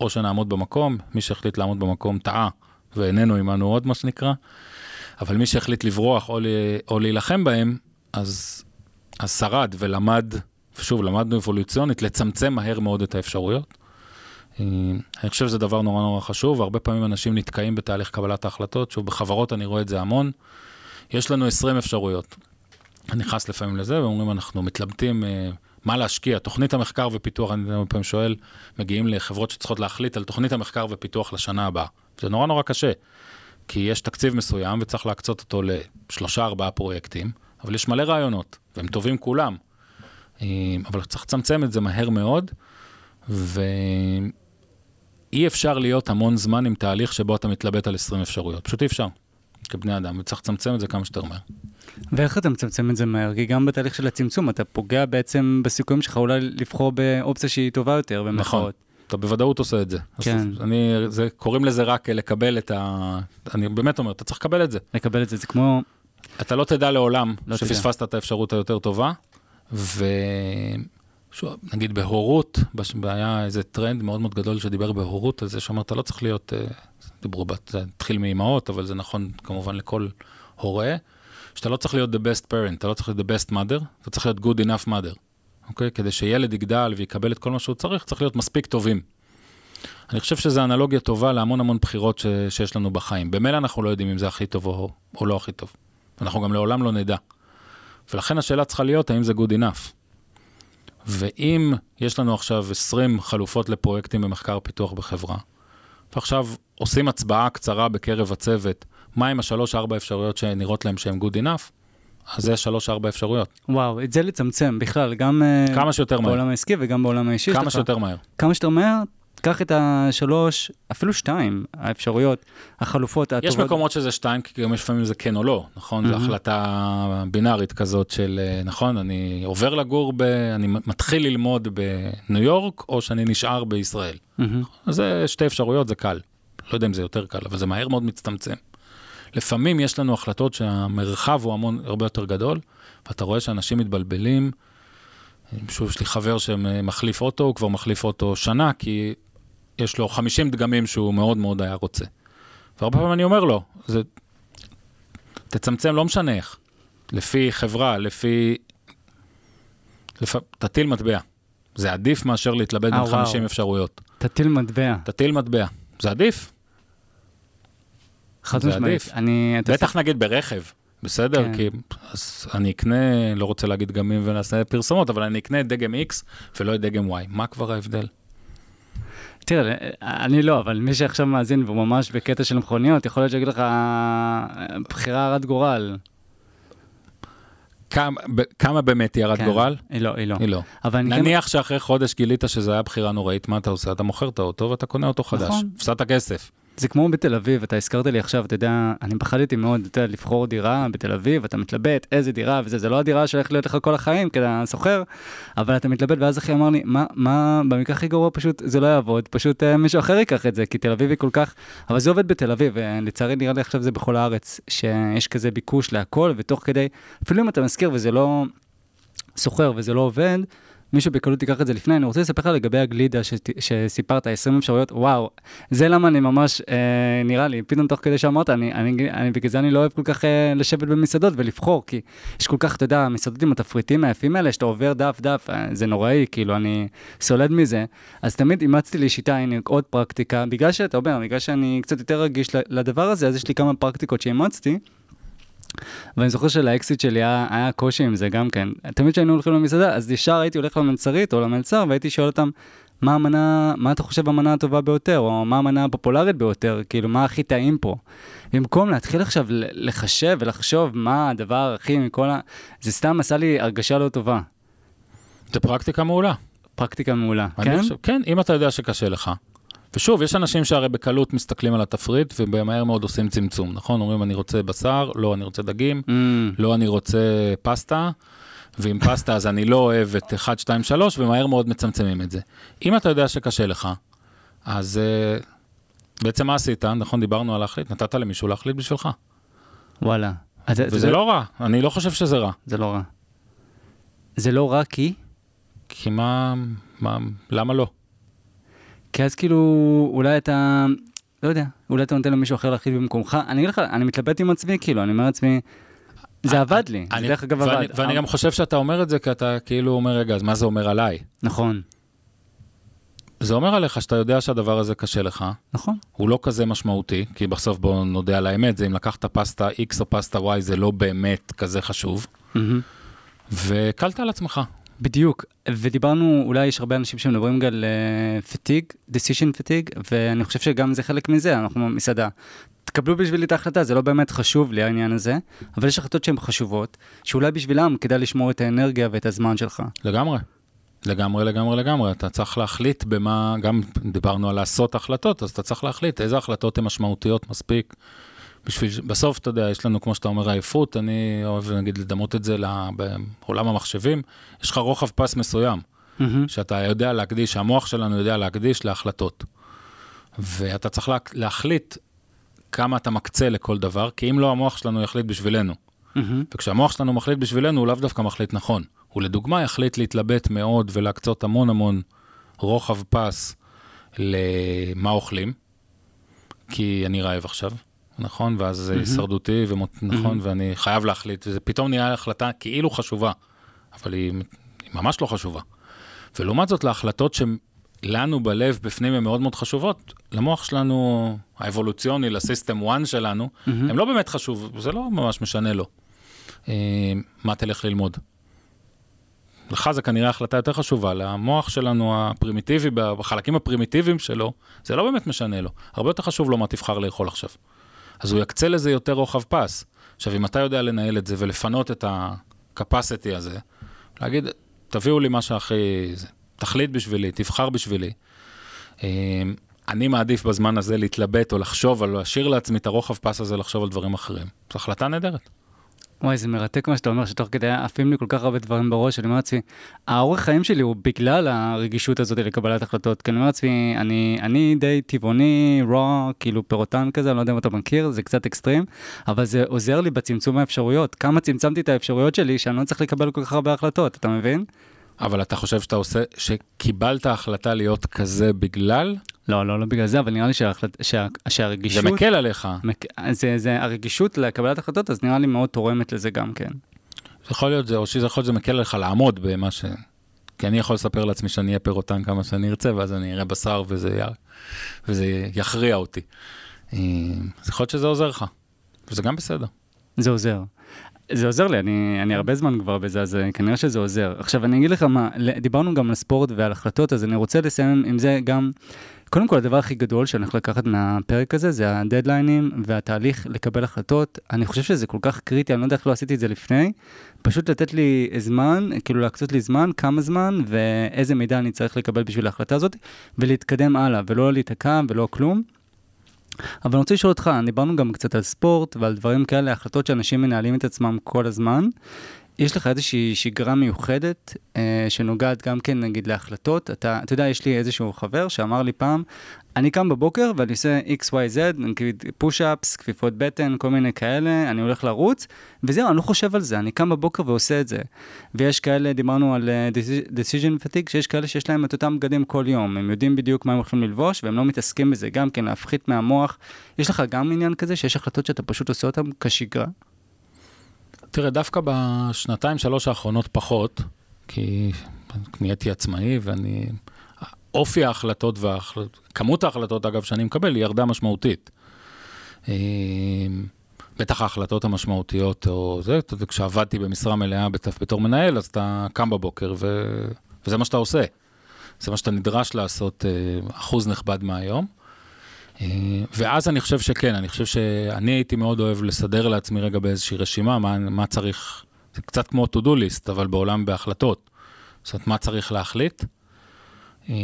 או שנעמוד במקום. מי שהחליט לעמוד במקום טעה, ואיננו עמנו עוד, מה שנקרא. אבל מי שהחליט לברוח או, ל... או להילחם בהם, אז, אז שרד ולמד, ושוב, למדנו אבולוציונית, לצמצם מהר מאוד את האפשרויות. אה, אני חושב שזה דבר נורא נורא חשוב, הרבה פעמים אנשים נתקעים בתהליך קבלת ההחלטות, שוב, בחברות אני רואה את זה המון. יש לנו 20 אפשרויות. אני נכנס לפעמים לזה, ואומרים, אנחנו מתלבטים אה, מה להשקיע. תוכנית המחקר ופיתוח, אני הרבה פעמים שואל, מגיעים לחברות שצריכות להחליט על תוכנית המחקר ופיתוח לשנה הבאה. זה נורא נורא קשה, כי יש תקציב מסוים וצריך להקצות אותו לשלושה ארבעה פרויקטים, אבל יש מלא רעיונות, והם טובים כולם. אה, אבל צריך לצמצם את זה מהר מאוד, ואי אפשר להיות המון זמן עם תהליך שבו אתה מתלבט על 20 אפשרויות, פשוט אי אפשר. כבני אדם, וצריך לצמצם את זה כמה שיותר מהר. ואיך אתה מצמצם את זה מהר? כי גם בתהליך של הצמצום אתה פוגע בעצם בסיכויים שלך אולי לבחור באופציה שהיא טובה יותר, במחאות. נכון, אתה בוודאות עושה את זה. כן. אז אני, זה, קוראים לזה רק לקבל את ה... אני באמת אומר, אתה צריך לקבל את זה. לקבל את זה, זה כמו... אתה לא תדע לעולם לא שפספסת תדע. את האפשרות היותר טובה, ו... שוב, נגיד בהורות, היה איזה טרנד מאוד מאוד גדול שדיבר בהורות על זה, שאומר, אתה לא צריך להיות אה, דיברו, זה התחיל מאימהות, אבל זה נכון כמובן לכל הורה, שאתה לא צריך להיות the best parent, אתה לא צריך להיות the best mother, אתה צריך להיות good enough mother, אוקיי? כדי שילד יגדל ויקבל את כל מה שהוא צריך, צריך להיות מספיק טובים. אני חושב שזו אנלוגיה טובה להמון המון בחירות ש, שיש לנו בחיים. במילא אנחנו לא יודעים אם זה הכי טוב או, או לא הכי טוב. אנחנו גם לעולם לא נדע. ולכן השאלה צריכה להיות האם זה good enough. ואם יש לנו עכשיו 20 חלופות לפרויקטים במחקר פיתוח בחברה, ועכשיו עושים הצבעה קצרה בקרב הצוות, מה עם השלוש-ארבע אפשרויות שנראות להם שהן good enough, אז זה שלוש-ארבע אפשרויות. וואו, את זה לצמצם בכלל, גם אה, כמה שיותר מהר. בעולם העסקי וגם בעולם האישי. כמה שיותר מהר. כמה שיותר מהר, קח את השלוש, אפילו שתיים, האפשרויות, החלופות הטובות. יש מקומות שזה שתיים, כי גם לפעמים זה כן או לא, נכון? Mm-hmm. זו החלטה בינארית כזאת של, אה, נכון, אני עובר לגור, ב, אני מתחיל ללמוד בניו יורק, או שאני נשאר בישראל. Mm-hmm. אז זה שתי אפשרויות, זה קל. לא יודע אם זה יותר קל, אבל זה מהר מאוד מצטמצם. לפעמים יש לנו החלטות שהמרחב הוא המון, הרבה יותר גדול, ואתה רואה שאנשים מתבלבלים. שוב, יש לי חבר שמחליף אוטו, הוא כבר מחליף אוטו שנה, כי יש לו 50 דגמים שהוא מאוד מאוד היה רוצה. והרבה פעמים אני אומר לו, זה... תצמצם, לא משנה איך. לפי חברה, לפי... לפ... תטיל מטבע. זה עדיף מאשר להתלבט בין 50 אפשרויות. תטיל מטבע. תטיל מטבע. זה עדיף. חד משמעית. אני... בטח נגיד ברכב, בסדר? כן. כי אז אני אקנה, לא רוצה להגיד אם ונעשה פרסומות, אבל אני אקנה דגם X ולא את דגם Y. מה כבר ההבדל? תראה, אני לא, אבל מי שעכשיו מאזין והוא ממש בקטע של מכוניות, יכול להיות שיגיד לך, בחירה הרת גורל. כמה, כמה באמת היא הרת כן. גורל? היא לא, היא לא. היא לא. אבל נניח כן... שאחרי חודש גילית שזה היה בחירה נוראית, מה אתה עושה? אתה מוכר את האוטו ואתה קונה אותו חדש. נכון. הפסדת כסף. זה כמו בתל אביב, אתה הזכרת לי עכשיו, אתה יודע, אני פחדתי מאוד, אתה יודע, לבחור דירה בתל אביב, אתה מתלבט איזה דירה וזה, זה לא הדירה שהולכת להיות לך כל החיים, כי אתה סוחר, אבל אתה מתלבט, ואז אחי אמר לי, מה, מה, במקרה הכי גרוע פשוט זה לא יעבוד, פשוט uh, מישהו אחר ייקח את זה, כי תל אביב היא כל כך, אבל זה עובד בתל אביב, ולצערי נראה לי עכשיו זה בכל הארץ, שיש כזה ביקוש להכל, ותוך כדי, אפילו אם אתה מזכיר וזה לא סוחר וזה לא עובד, מישהו בקלות ייקח את זה לפני, אני רוצה לספר לך לגבי הגלידה ש... שסיפרת, 20 אפשרויות, וואו, זה למה אני ממש, אה, נראה לי, פתאום תוך כדי שאמרת, אני, אני, אני, בגלל זה אני לא אוהב כל כך אה, לשבת במסעדות ולבחור, כי יש כל כך, אתה יודע, מסעדות עם התפריטים היפים האלה, שאתה עובר דף דף, אה, זה נוראי, כאילו, אני סולד מזה, אז תמיד אימצתי לי שיטה, הנה עוד פרקטיקה, בגלל שאתה אומר, בגלל שאני קצת יותר רגיש לדבר הזה, אז יש לי כמה פרקטיקות שאימצתי. ואני זוכר שלאקסיט שלי היה, היה קושי עם זה גם כן. תמיד כשהיינו הולכים למסעדה, אז ישר הייתי הולך למלצרית או למלצר, והייתי שואל אותם, מה המנה, מה אתה חושב המנה הטובה ביותר, או מה המנה הפופולרית ביותר, כאילו, מה הכי טעים פה. במקום להתחיל עכשיו לחשב ולחשוב מה הדבר הכי מכל ה... זה סתם עשה לי הרגשה לא טובה. זה פרקטיקה מעולה. פרקטיקה מעולה, כן? חושב, כן, אם אתה יודע שקשה לך. ושוב, יש אנשים שהרי בקלות מסתכלים על התפריט ובמהר מאוד עושים צמצום, נכון? אומרים אני רוצה בשר, לא אני רוצה דגים, mm. לא אני רוצה פסטה, ועם פסטה אז אני לא אוהב את 1, 2, 3, ומהר מאוד מצמצמים את זה. אם אתה יודע שקשה לך, אז אה, בעצם מה עשית? נכון, דיברנו על להחליט, נתת למישהו להחליט בשבילך. וואלה. אז זה- וזה זה- לא רע, אני לא חושב שזה רע. זה לא רע. זה לא רע כי? כי מה, מה, למה לא? כי אז כאילו, אולי אתה, לא יודע, אולי אתה נותן למישהו אחר להחליט במקומך. אני אגיד לך, אני מתלבט עם עצמי, כאילו, אני אומר לעצמי, זה עבד לי, זה דרך אגב עבד. ואני גם חושב שאתה אומר את זה כי אתה כאילו אומר, רגע, אז מה זה אומר עליי? נכון, זה אומר עליך שאתה יודע שהדבר הזה קשה לך, נכון. הוא לא כזה משמעותי, כי בסוף בוא נודה על האמת, זה אם לקחת פסטה X או פסטה Y זה לא באמת כזה חשוב, מהמם. והקלת על עצמך. בדיוק, ודיברנו, אולי יש הרבה אנשים שמדברים גם על פטיג, decision פטיג, ואני חושב שגם זה חלק מזה, אנחנו מסעדה. תקבלו בשבילי את ההחלטה, זה לא באמת חשוב לי העניין הזה, אבל יש החלטות שהן חשובות, שאולי בשבילם כדאי לשמור את האנרגיה ואת הזמן שלך. לגמרי. לגמרי, לגמרי, לגמרי. אתה צריך להחליט במה, גם דיברנו על לעשות החלטות, אז אתה צריך להחליט איזה החלטות הן משמעותיות מספיק. בשביל, בסוף, אתה יודע, יש לנו, כמו שאתה אומר, עייפות, אני אוהב, נגיד, לדמות את זה בעולם המחשבים, יש לך רוחב פס מסוים, מהמם. שאתה יודע להקדיש, המוח שלנו יודע להקדיש להחלטות. ואתה צריך לה, להחליט כמה אתה מקצה לכל דבר, כי אם לא, המוח שלנו יחליט בשבילנו. מהמם. וכשהמוח שלנו מחליט בשבילנו, הוא לאו דווקא מחליט נכון. הוא לדוגמה יחליט להתלבט מאוד ולהקצות המון המון רוחב פס למה אוכלים, כי אני רעב עכשיו, נכון? ואז זה הישרדותי, ומות... נכון? ואני חייב להחליט, וזה פתאום נהיה החלטה כאילו חשובה, אבל היא, היא ממש לא חשובה. ולעומת זאת, להחלטות שלנו בלב, בפנים, הן מאוד מאוד חשובות, למוח שלנו, האבולוציוני, ל System 1 שלנו, הם לא באמת חשוב, זה לא ממש משנה לו. אה, מה תלך ללמוד. לך זה כנראה החלטה יותר חשובה, למוח שלנו הפרימיטיבי, בחלקים הפרימיטיביים שלו, זה לא באמת משנה לו. הרבה יותר חשוב לו מה תבחר לאכול עכשיו. אז הוא יקצה לזה יותר רוחב פס. עכשיו, אם אתה יודע לנהל את זה ולפנות את ה-capacity הזה, להגיד, תביאו לי מה שהכי... תחליט בשבילי, תבחר בשבילי. אה, אני מעדיף בזמן הזה להתלבט או לחשוב, או להשאיר לעצמי את הרוחב פס הזה לחשוב על דברים אחרים. זו החלטה נהדרת. וואי, זה מרתק מה שאתה אומר, שתוך כדי עפים לי כל כך הרבה דברים בראש, אני אומר לעצמי, האורך חיים שלי הוא בגלל הרגישות הזאת לקבלת החלטות, כי אני אומר לעצמי, אני, אני די טבעוני, רוע, כאילו פירוטן כזה, אני לא יודע אם אתה מכיר, זה קצת אקסטרים, אבל זה עוזר לי בצמצום האפשרויות. כמה צמצמתי את האפשרויות שלי, שאני לא צריך לקבל כל כך הרבה החלטות, אתה מבין? אבל אתה חושב שאתה עושה, שקיבלת החלטה להיות כזה בגלל? לא, לא, לא בגלל זה, אבל נראה לי שההחלט, שה, שהרגישות... זה מקל עליך. מק... זה, זה הרגישות לקבלת החלטות, אז נראה לי מאוד תורמת לזה גם כן. זה יכול להיות זה, או שזה יכול להיות זה מקל עליך לעמוד במה ש... כי אני יכול לספר לעצמי שאני אהיה פירוטן כמה שאני ארצה, ואז אני אראה בשר וזה, י... וזה יכריע אותי. אה, אז יכול להיות שזה עוזר לך, וזה גם בסדר. זה עוזר. זה עוזר לי, אני, אני הרבה זמן כבר בזה, אז אה, כנראה שזה עוזר. עכשיו, אני אגיד לך מה, דיברנו גם על ספורט ועל החלטות, אז אני רוצה לסיים עם זה גם, קודם כל, הדבר הכי גדול שאני הולך לקחת מהפרק הזה, זה הדדליינים והתהליך לקבל החלטות. אני חושב שזה כל כך קריטי, אני לא יודע איך לא עשיתי את זה לפני, פשוט לתת לי זמן, כאילו להקצות לי זמן, כמה זמן, ואיזה מידע אני צריך לקבל בשביל ההחלטה הזאת, ולהתקדם הלאה, ולא להיתקע ולא כלום. אבל אני רוצה לשאול אותך, דיברנו גם קצת על ספורט ועל דברים כאלה, החלטות שאנשים מנהלים את עצמם כל הזמן. יש לך איזושהי שגרה מיוחדת אה, שנוגעת גם כן נגיד להחלטות? אתה, אתה יודע, יש לי איזשהו חבר שאמר לי פעם, אני קם בבוקר ואני עושה XYZ, נגיד פוש-אפס, כפיפות בטן, כל מיני כאלה, אני הולך לרוץ, וזהו, אני לא חושב על זה, אני קם בבוקר ועושה את זה. ויש כאלה, דיברנו על אה, decision fatigue, שיש כאלה שיש להם את אותם בגדים כל יום, הם יודעים בדיוק מה הם הולכים ללבוש, והם לא מתעסקים בזה, גם כן להפחית מהמוח. יש לך גם עניין כזה, שיש החלטות שאתה פשוט עושה אותן כשגרה? תראה, דווקא בשנתיים, שלוש האחרונות פחות, כי נהייתי עצמאי ואני... אופי ההחלטות וכמות ההחלטות, אגב, שאני מקבל, היא ירדה משמעותית. אה, בטח ההחלטות המשמעותיות, או זה, כשעבדתי במשרה מלאה בת- בתור מנהל, אז אתה קם בבוקר, ו... וזה מה שאתה עושה. זה מה שאתה נדרש לעשות אה, אחוז נכבד מהיום. אה, ואז אני חושב שכן, אני חושב שאני הייתי מאוד אוהב לסדר לעצמי רגע באיזושהי רשימה, מה, מה צריך, זה קצת כמו to do list, אבל בעולם בהחלטות. זאת אומרת, מה צריך להחליט. אה,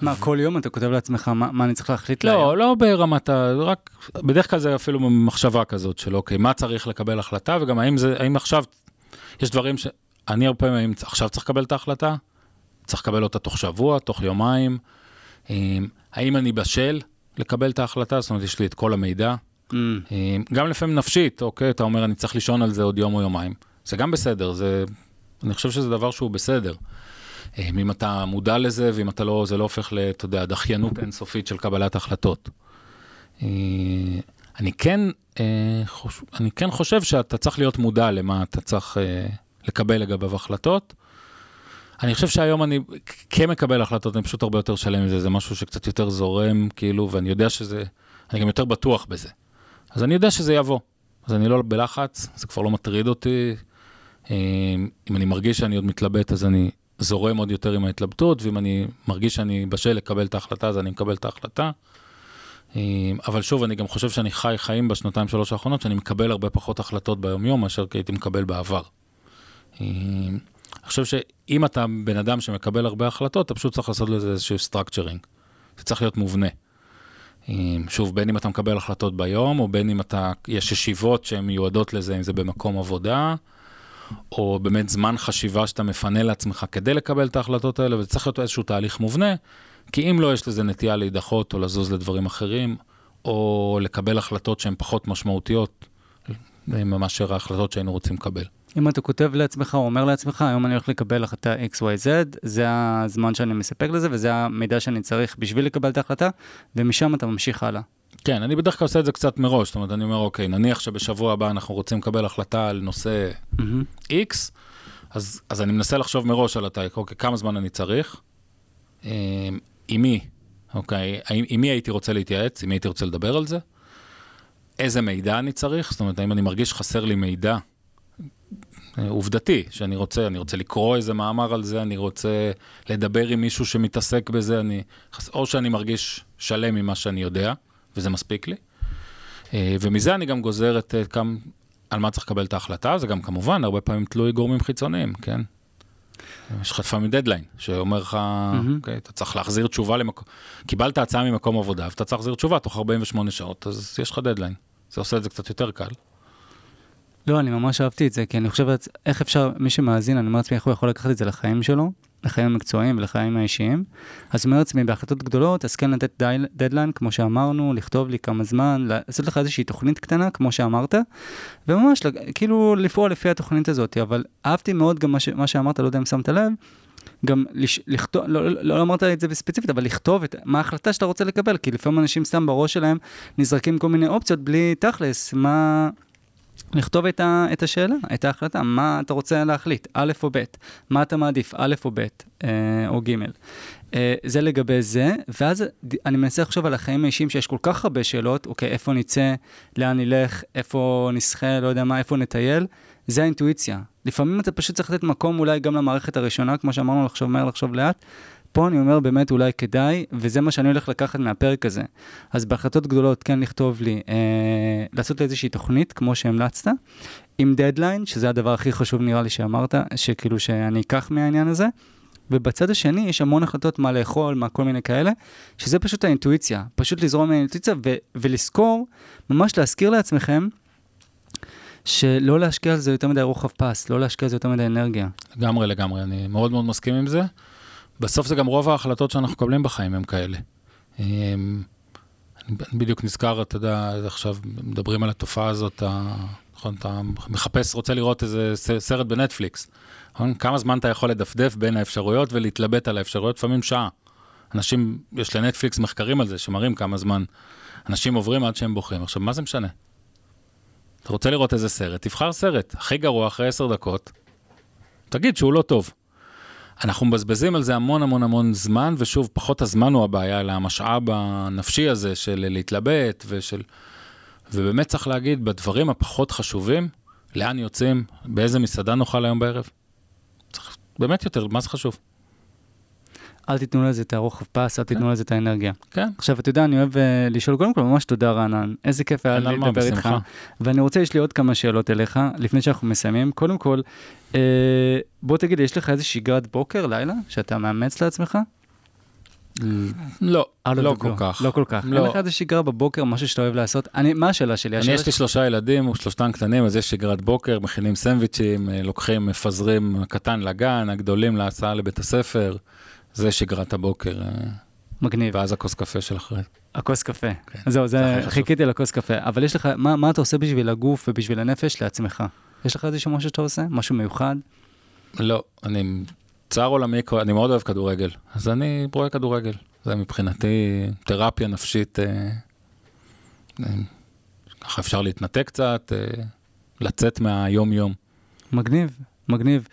מה, כל יום אתה כותב לעצמך מה, מה אני צריך להחליט להיום? לא, לא ברמת ה... רק, בדרך כלל זה אפילו מחשבה כזאת של אוקיי, מה צריך לקבל החלטה, וגם האם זה, האם עכשיו, יש דברים שאני הרבה פעמים, עכשיו צריך לקבל את ההחלטה, צריך לקבל אותה תוך שבוע, תוך יומיים, האם אני בשל לקבל את ההחלטה? זאת אומרת, יש לי את כל המידע. Mm. גם לפעמים נפשית, אוקיי, אתה אומר, אני צריך לישון על זה עוד יום או יומיים. זה גם בסדר, זה, אני חושב שזה דבר שהוא בסדר. אם אתה מודע לזה, ואם אתה לא, זה לא הופך ל, אתה יודע, דחיינות אינסופית של קבלת החלטות. אני כן, אני כן חושב שאתה צריך להיות מודע למה אתה צריך לקבל לגביו החלטות. אני חושב שהיום אני כן מקבל החלטות, אני פשוט הרבה יותר שלם מזה, זה משהו שקצת יותר זורם, כאילו, ואני יודע שזה, אני גם יותר בטוח בזה. אז אני יודע שזה יבוא. אז אני לא בלחץ, זה כבר לא מטריד אותי. אם אני מרגיש שאני עוד מתלבט, אז אני זורם עוד יותר עם ההתלבטות, ואם אני מרגיש שאני בשל לקבל את ההחלטה, אז אני מקבל את ההחלטה. אבל שוב, אני גם חושב שאני חי חיים בשנתיים שלוש האחרונות, שאני מקבל הרבה פחות החלטות ביום-יום, מאשר הייתי מקבל בעבר. אני חושב שאם אתה בן אדם שמקבל הרבה החלטות, אתה פשוט צריך לעשות לזה איזשהו structuring. זה צריך להיות מובנה. שוב, בין אם אתה מקבל החלטות ביום, או בין אם אתה, יש ישיבות שהן מיועדות לזה, אם זה במקום עבודה, או באמת זמן חשיבה שאתה מפנה לעצמך כדי לקבל את ההחלטות האלה, וזה צריך להיות איזשהו תהליך מובנה, כי אם לא, יש לזה נטייה להידחות או לזוז לדברים אחרים, או לקבל החלטות שהן פחות משמעותיות מאשר ההחלטות שהיינו רוצים לקבל. אם אתה כותב לעצמך או אומר לעצמך, היום אני הולך לקבל החלטה XYZ, זה הזמן שאני מספק לזה וזה המידע שאני צריך בשביל לקבל את ההחלטה, ומשם אתה ממשיך הלאה. כן, אני בדרך כלל עושה את זה קצת מראש, זאת אומרת, אני אומר, אוקיי, נניח שבשבוע הבא אנחנו רוצים לקבל החלטה על נושא mm-hmm. X, אז, אז אני מנסה לחשוב מראש על התאריך, אוקיי, כמה זמן אני צריך, אה, עם מי, אוקיי, עם מי הייתי רוצה להתייעץ, עם מי הייתי רוצה לדבר על זה, איזה מידע אני צריך, זאת אומרת, האם אני מרגיש חסר לי מידע עובדתי, שאני רוצה, אני רוצה לקרוא איזה מאמר על זה, אני רוצה לדבר עם מישהו שמתעסק בזה, אני, או שאני מרגיש שלם ממה שאני יודע, וזה מספיק לי. אה, ומזה אני גם גוזר את כמה, על מה צריך לקבל את ההחלטה, זה גם כמובן הרבה פעמים תלוי גורמים חיצוניים, כן? יש לך לפעמים דדליין, שאומר לך, mm-hmm. אוקיי, אתה צריך להחזיר תשובה למקום, קיבלת הצעה ממקום עבודה, ואתה צריך להחזיר תשובה תוך 48 שעות, אז יש לך דדליין. זה עושה את זה קצת יותר קל. לא, אני ממש אהבתי את זה, כי אני חושבת, איך אפשר, מי שמאזין, אני אומר לעצמי, איך הוא יכול לקחת את זה לחיים שלו, לחיים המקצועיים ולחיים האישיים. אז אני אומר לעצמי, בהחלטות גדולות, אז כן לתת דדליין, כמו שאמרנו, לכתוב לי כמה זמן, לעשות לך איזושהי תוכנית קטנה, כמו שאמרת, וממש, כאילו, לפעול לפי התוכנית הזאת. אבל אהבתי מאוד גם מה, ש, מה שאמרת, לא יודע אם שמת לב, גם לש, לכתוב, לא, לא, לא אמרת את זה בספציפית, אבל לכתוב את, מה ההחלטה שאתה רוצה לקבל, כי לפעמים אנשים סתם בראש שלהם נזרקים כל מיני אופציות בלי תכלס, מה... לכתוב את, ה, את השאלה, את ההחלטה, מה אתה רוצה להחליט, א' או ב', מה אתה מעדיף, א' או ב', אה, או ג'. אה, זה לגבי זה, ואז אני מנסה לחשוב על החיים האישיים שיש כל כך הרבה שאלות, אוקיי, איפה נצא, לאן נלך, איפה נסחה, לא יודע מה, איפה נטייל, זה האינטואיציה. לפעמים אתה פשוט צריך לתת מקום אולי גם למערכת הראשונה, כמו שאמרנו, לחשוב מהר, לחשוב לאט, פה אני אומר באמת אולי כדאי, וזה מה שאני הולך לקחת מהפרק הזה. אז בהחלטות גדולות כן לכתוב לי, אה, לעשות איזושהי תוכנית, כמו שהמלצת, עם דדליין, שזה הדבר הכי חשוב נראה לי שאמרת, שכאילו שאני אקח מהעניין הזה. ובצד השני יש המון החלטות מה לאכול, מה כל מיני כאלה, שזה פשוט האינטואיציה, פשוט לזרום מהאינטואיציה ו- ולזכור, ממש להזכיר לעצמכם, שלא להשקיע על זה יותר מדי רוחב פס, לא להשקיע על זה יותר מדי אנרגיה. לגמרי, לגמרי, אני מאוד מאוד מסכים עם זה. בסוף זה גם רוב ההחלטות שאנחנו מקבלים בחיים הם כאלה. אמ, אני בדיוק נזכר, אתה יודע, עכשיו מדברים על התופעה הזאת, נכון, אתה מחפש, רוצה לראות איזה סרט בנטפליקס. נכון? כמה זמן אתה יכול לדפדף בין האפשרויות ולהתלבט על האפשרויות? לפעמים שעה. אנשים, יש לנטפליקס מחקרים על זה, שמראים כמה זמן אנשים עוברים עד שהם בוחרים. עכשיו, מה זה משנה? אתה רוצה לראות איזה סרט, תבחר סרט. הכי גרוע, אחרי עשר דקות, תגיד שהוא לא טוב. אנחנו מבזבזים על זה המון המון המון זמן, ושוב, פחות הזמן הוא הבעיה, אלא המשאב הנפשי הזה של להתלבט ושל... ובאמת צריך להגיד, בדברים הפחות חשובים, לאן יוצאים, באיזה מסעדה נאכל היום בערב. צריך באמת יותר, מה זה חשוב? אל תיתנו לזה את הרוחב פס, אל תיתנו כן. לזה את האנרגיה. כן. עכשיו, אתה יודע, אני אוהב uh, לשאול, קודם כל, ממש תודה רענן, איזה כיף היה לי לדבר איתך. ואני רוצה, יש לי עוד כמה שאלות אליך, לפני שאנחנו מסיימים. קודם כל, uh, בוא תגיד, יש לך איזה שגרת בוקר, לילה, שאתה מאמץ לעצמך? לא, לא, לא כל כך. לא כל כך. לא. אין לך איזה שגרה בבוקר, משהו שאתה אוהב לעשות? אני, מה השאלה שלי? אני, יש לי שלושה ילדים, שלושתם קטנים, אז יש שגרת בוקר, מכינים סנדוויצ'ים, אה, לוקחים, מפזרים הקטן לגן, הגדולים להסעה לבית הספר. זה שגרת הבוקר. אה. מגניב. ואז הכוס קפה של אחרי. הכוס קפה. כן, זהו, זה זה. חיכיתי לכוס קפה. אבל יש לך, מה, מה אתה עושה בשביל הגוף ובשביל הנפש לעצמך? יש לך איזשהו משהו שאתה עושה? משהו מיוחד? לא, אני צער עולמי, אני מאוד אוהב כדורגל, אז אני רואה כדורגל. זה מבחינתי תרפיה נפשית, אה, אה, ככה אפשר להתנתק קצת, אה, לצאת מהיום-יום. מגניב, מגניב.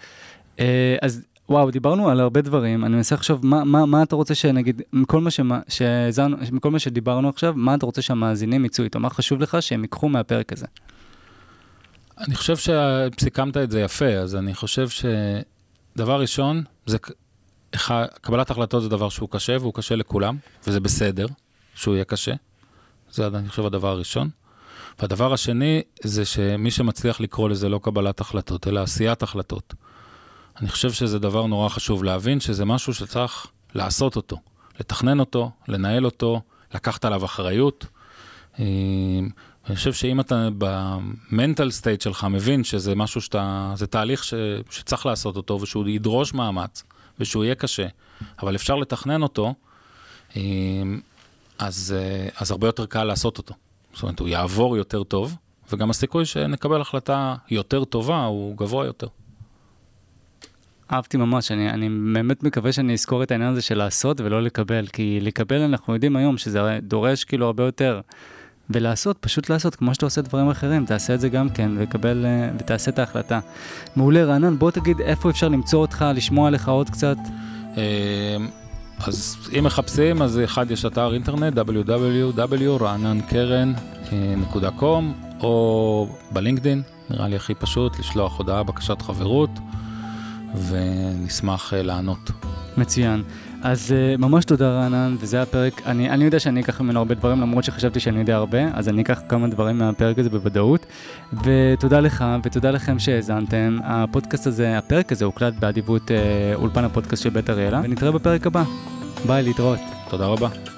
אה, אז וואו, דיברנו על הרבה דברים, אני מנסה לחשוב, מה, מה, מה אתה רוצה שנגיד, מכל מה, שמה, שהזנו, מכל מה שדיברנו עכשיו, מה אתה רוצה שהמאזינים יצאו איתו? מה חשוב לך שהם ייקחו מהפרק הזה? אני חושב שסיכמת את זה יפה, אז אני חושב שדבר ראשון, זה קבלת החלטות זה דבר שהוא קשה, והוא קשה לכולם, וזה בסדר שהוא יהיה קשה. זה, אני חושב, הדבר הראשון. והדבר השני, זה שמי שמצליח לקרוא לזה לא קבלת החלטות, אלא עשיית החלטות. אני חושב שזה דבר נורא חשוב להבין, שזה משהו שצריך לעשות אותו, לתכנן אותו, לנהל אותו, לקחת עליו אחריות. אה, אני חושב שאם אתה במנטל סטייט שלך מבין שזה משהו שאתה, זה תהליך ש, שצריך לעשות אותו ושהוא ידרוש מאמץ ושהוא יהיה קשה, אבל אפשר לתכנן אותו, אה, אז, אה, אז הרבה יותר קל לעשות אותו. זאת אומרת, הוא יעבור יותר טוב, וגם הסיכוי שנקבל החלטה יותר טובה הוא גבוה יותר. אהבתי ממש, אני, אני באמת מקווה שאני אזכור את העניין הזה של לעשות ולא לקבל, כי לקבל אנחנו יודעים היום שזה דורש כאילו הרבה יותר. ולעשות, פשוט לעשות, כמו שאתה עושה דברים אחרים, תעשה את זה גם כן, וקבל, אה, ותעשה את ההחלטה. מעולה, רענן, בוא תגיד איפה אפשר למצוא אותך, לשמוע עליך עוד קצת. אה, אז אם מחפשים, אז אחד, יש אתר אינטרנט www.רעננקרן.com או בלינקדין, נראה לי הכי פשוט, לשלוח הודעה, בקשת חברות, ונשמח אה, לענות. מצוין. אז uh, ממש תודה רענן, וזה הפרק, אני, אני יודע שאני אקח ממנו הרבה דברים, למרות שחשבתי שאני יודע הרבה, אז אני אקח כמה דברים מהפרק הזה בוודאות. ותודה לך, ותודה לכם שהאזנתם. הפודקאסט הזה, הפרק הזה הוקלט באדיבות uh, אולפן הפודקאסט של בית אריאלה, ונתראה בפרק הבא. ביי, להתראות. תודה רבה.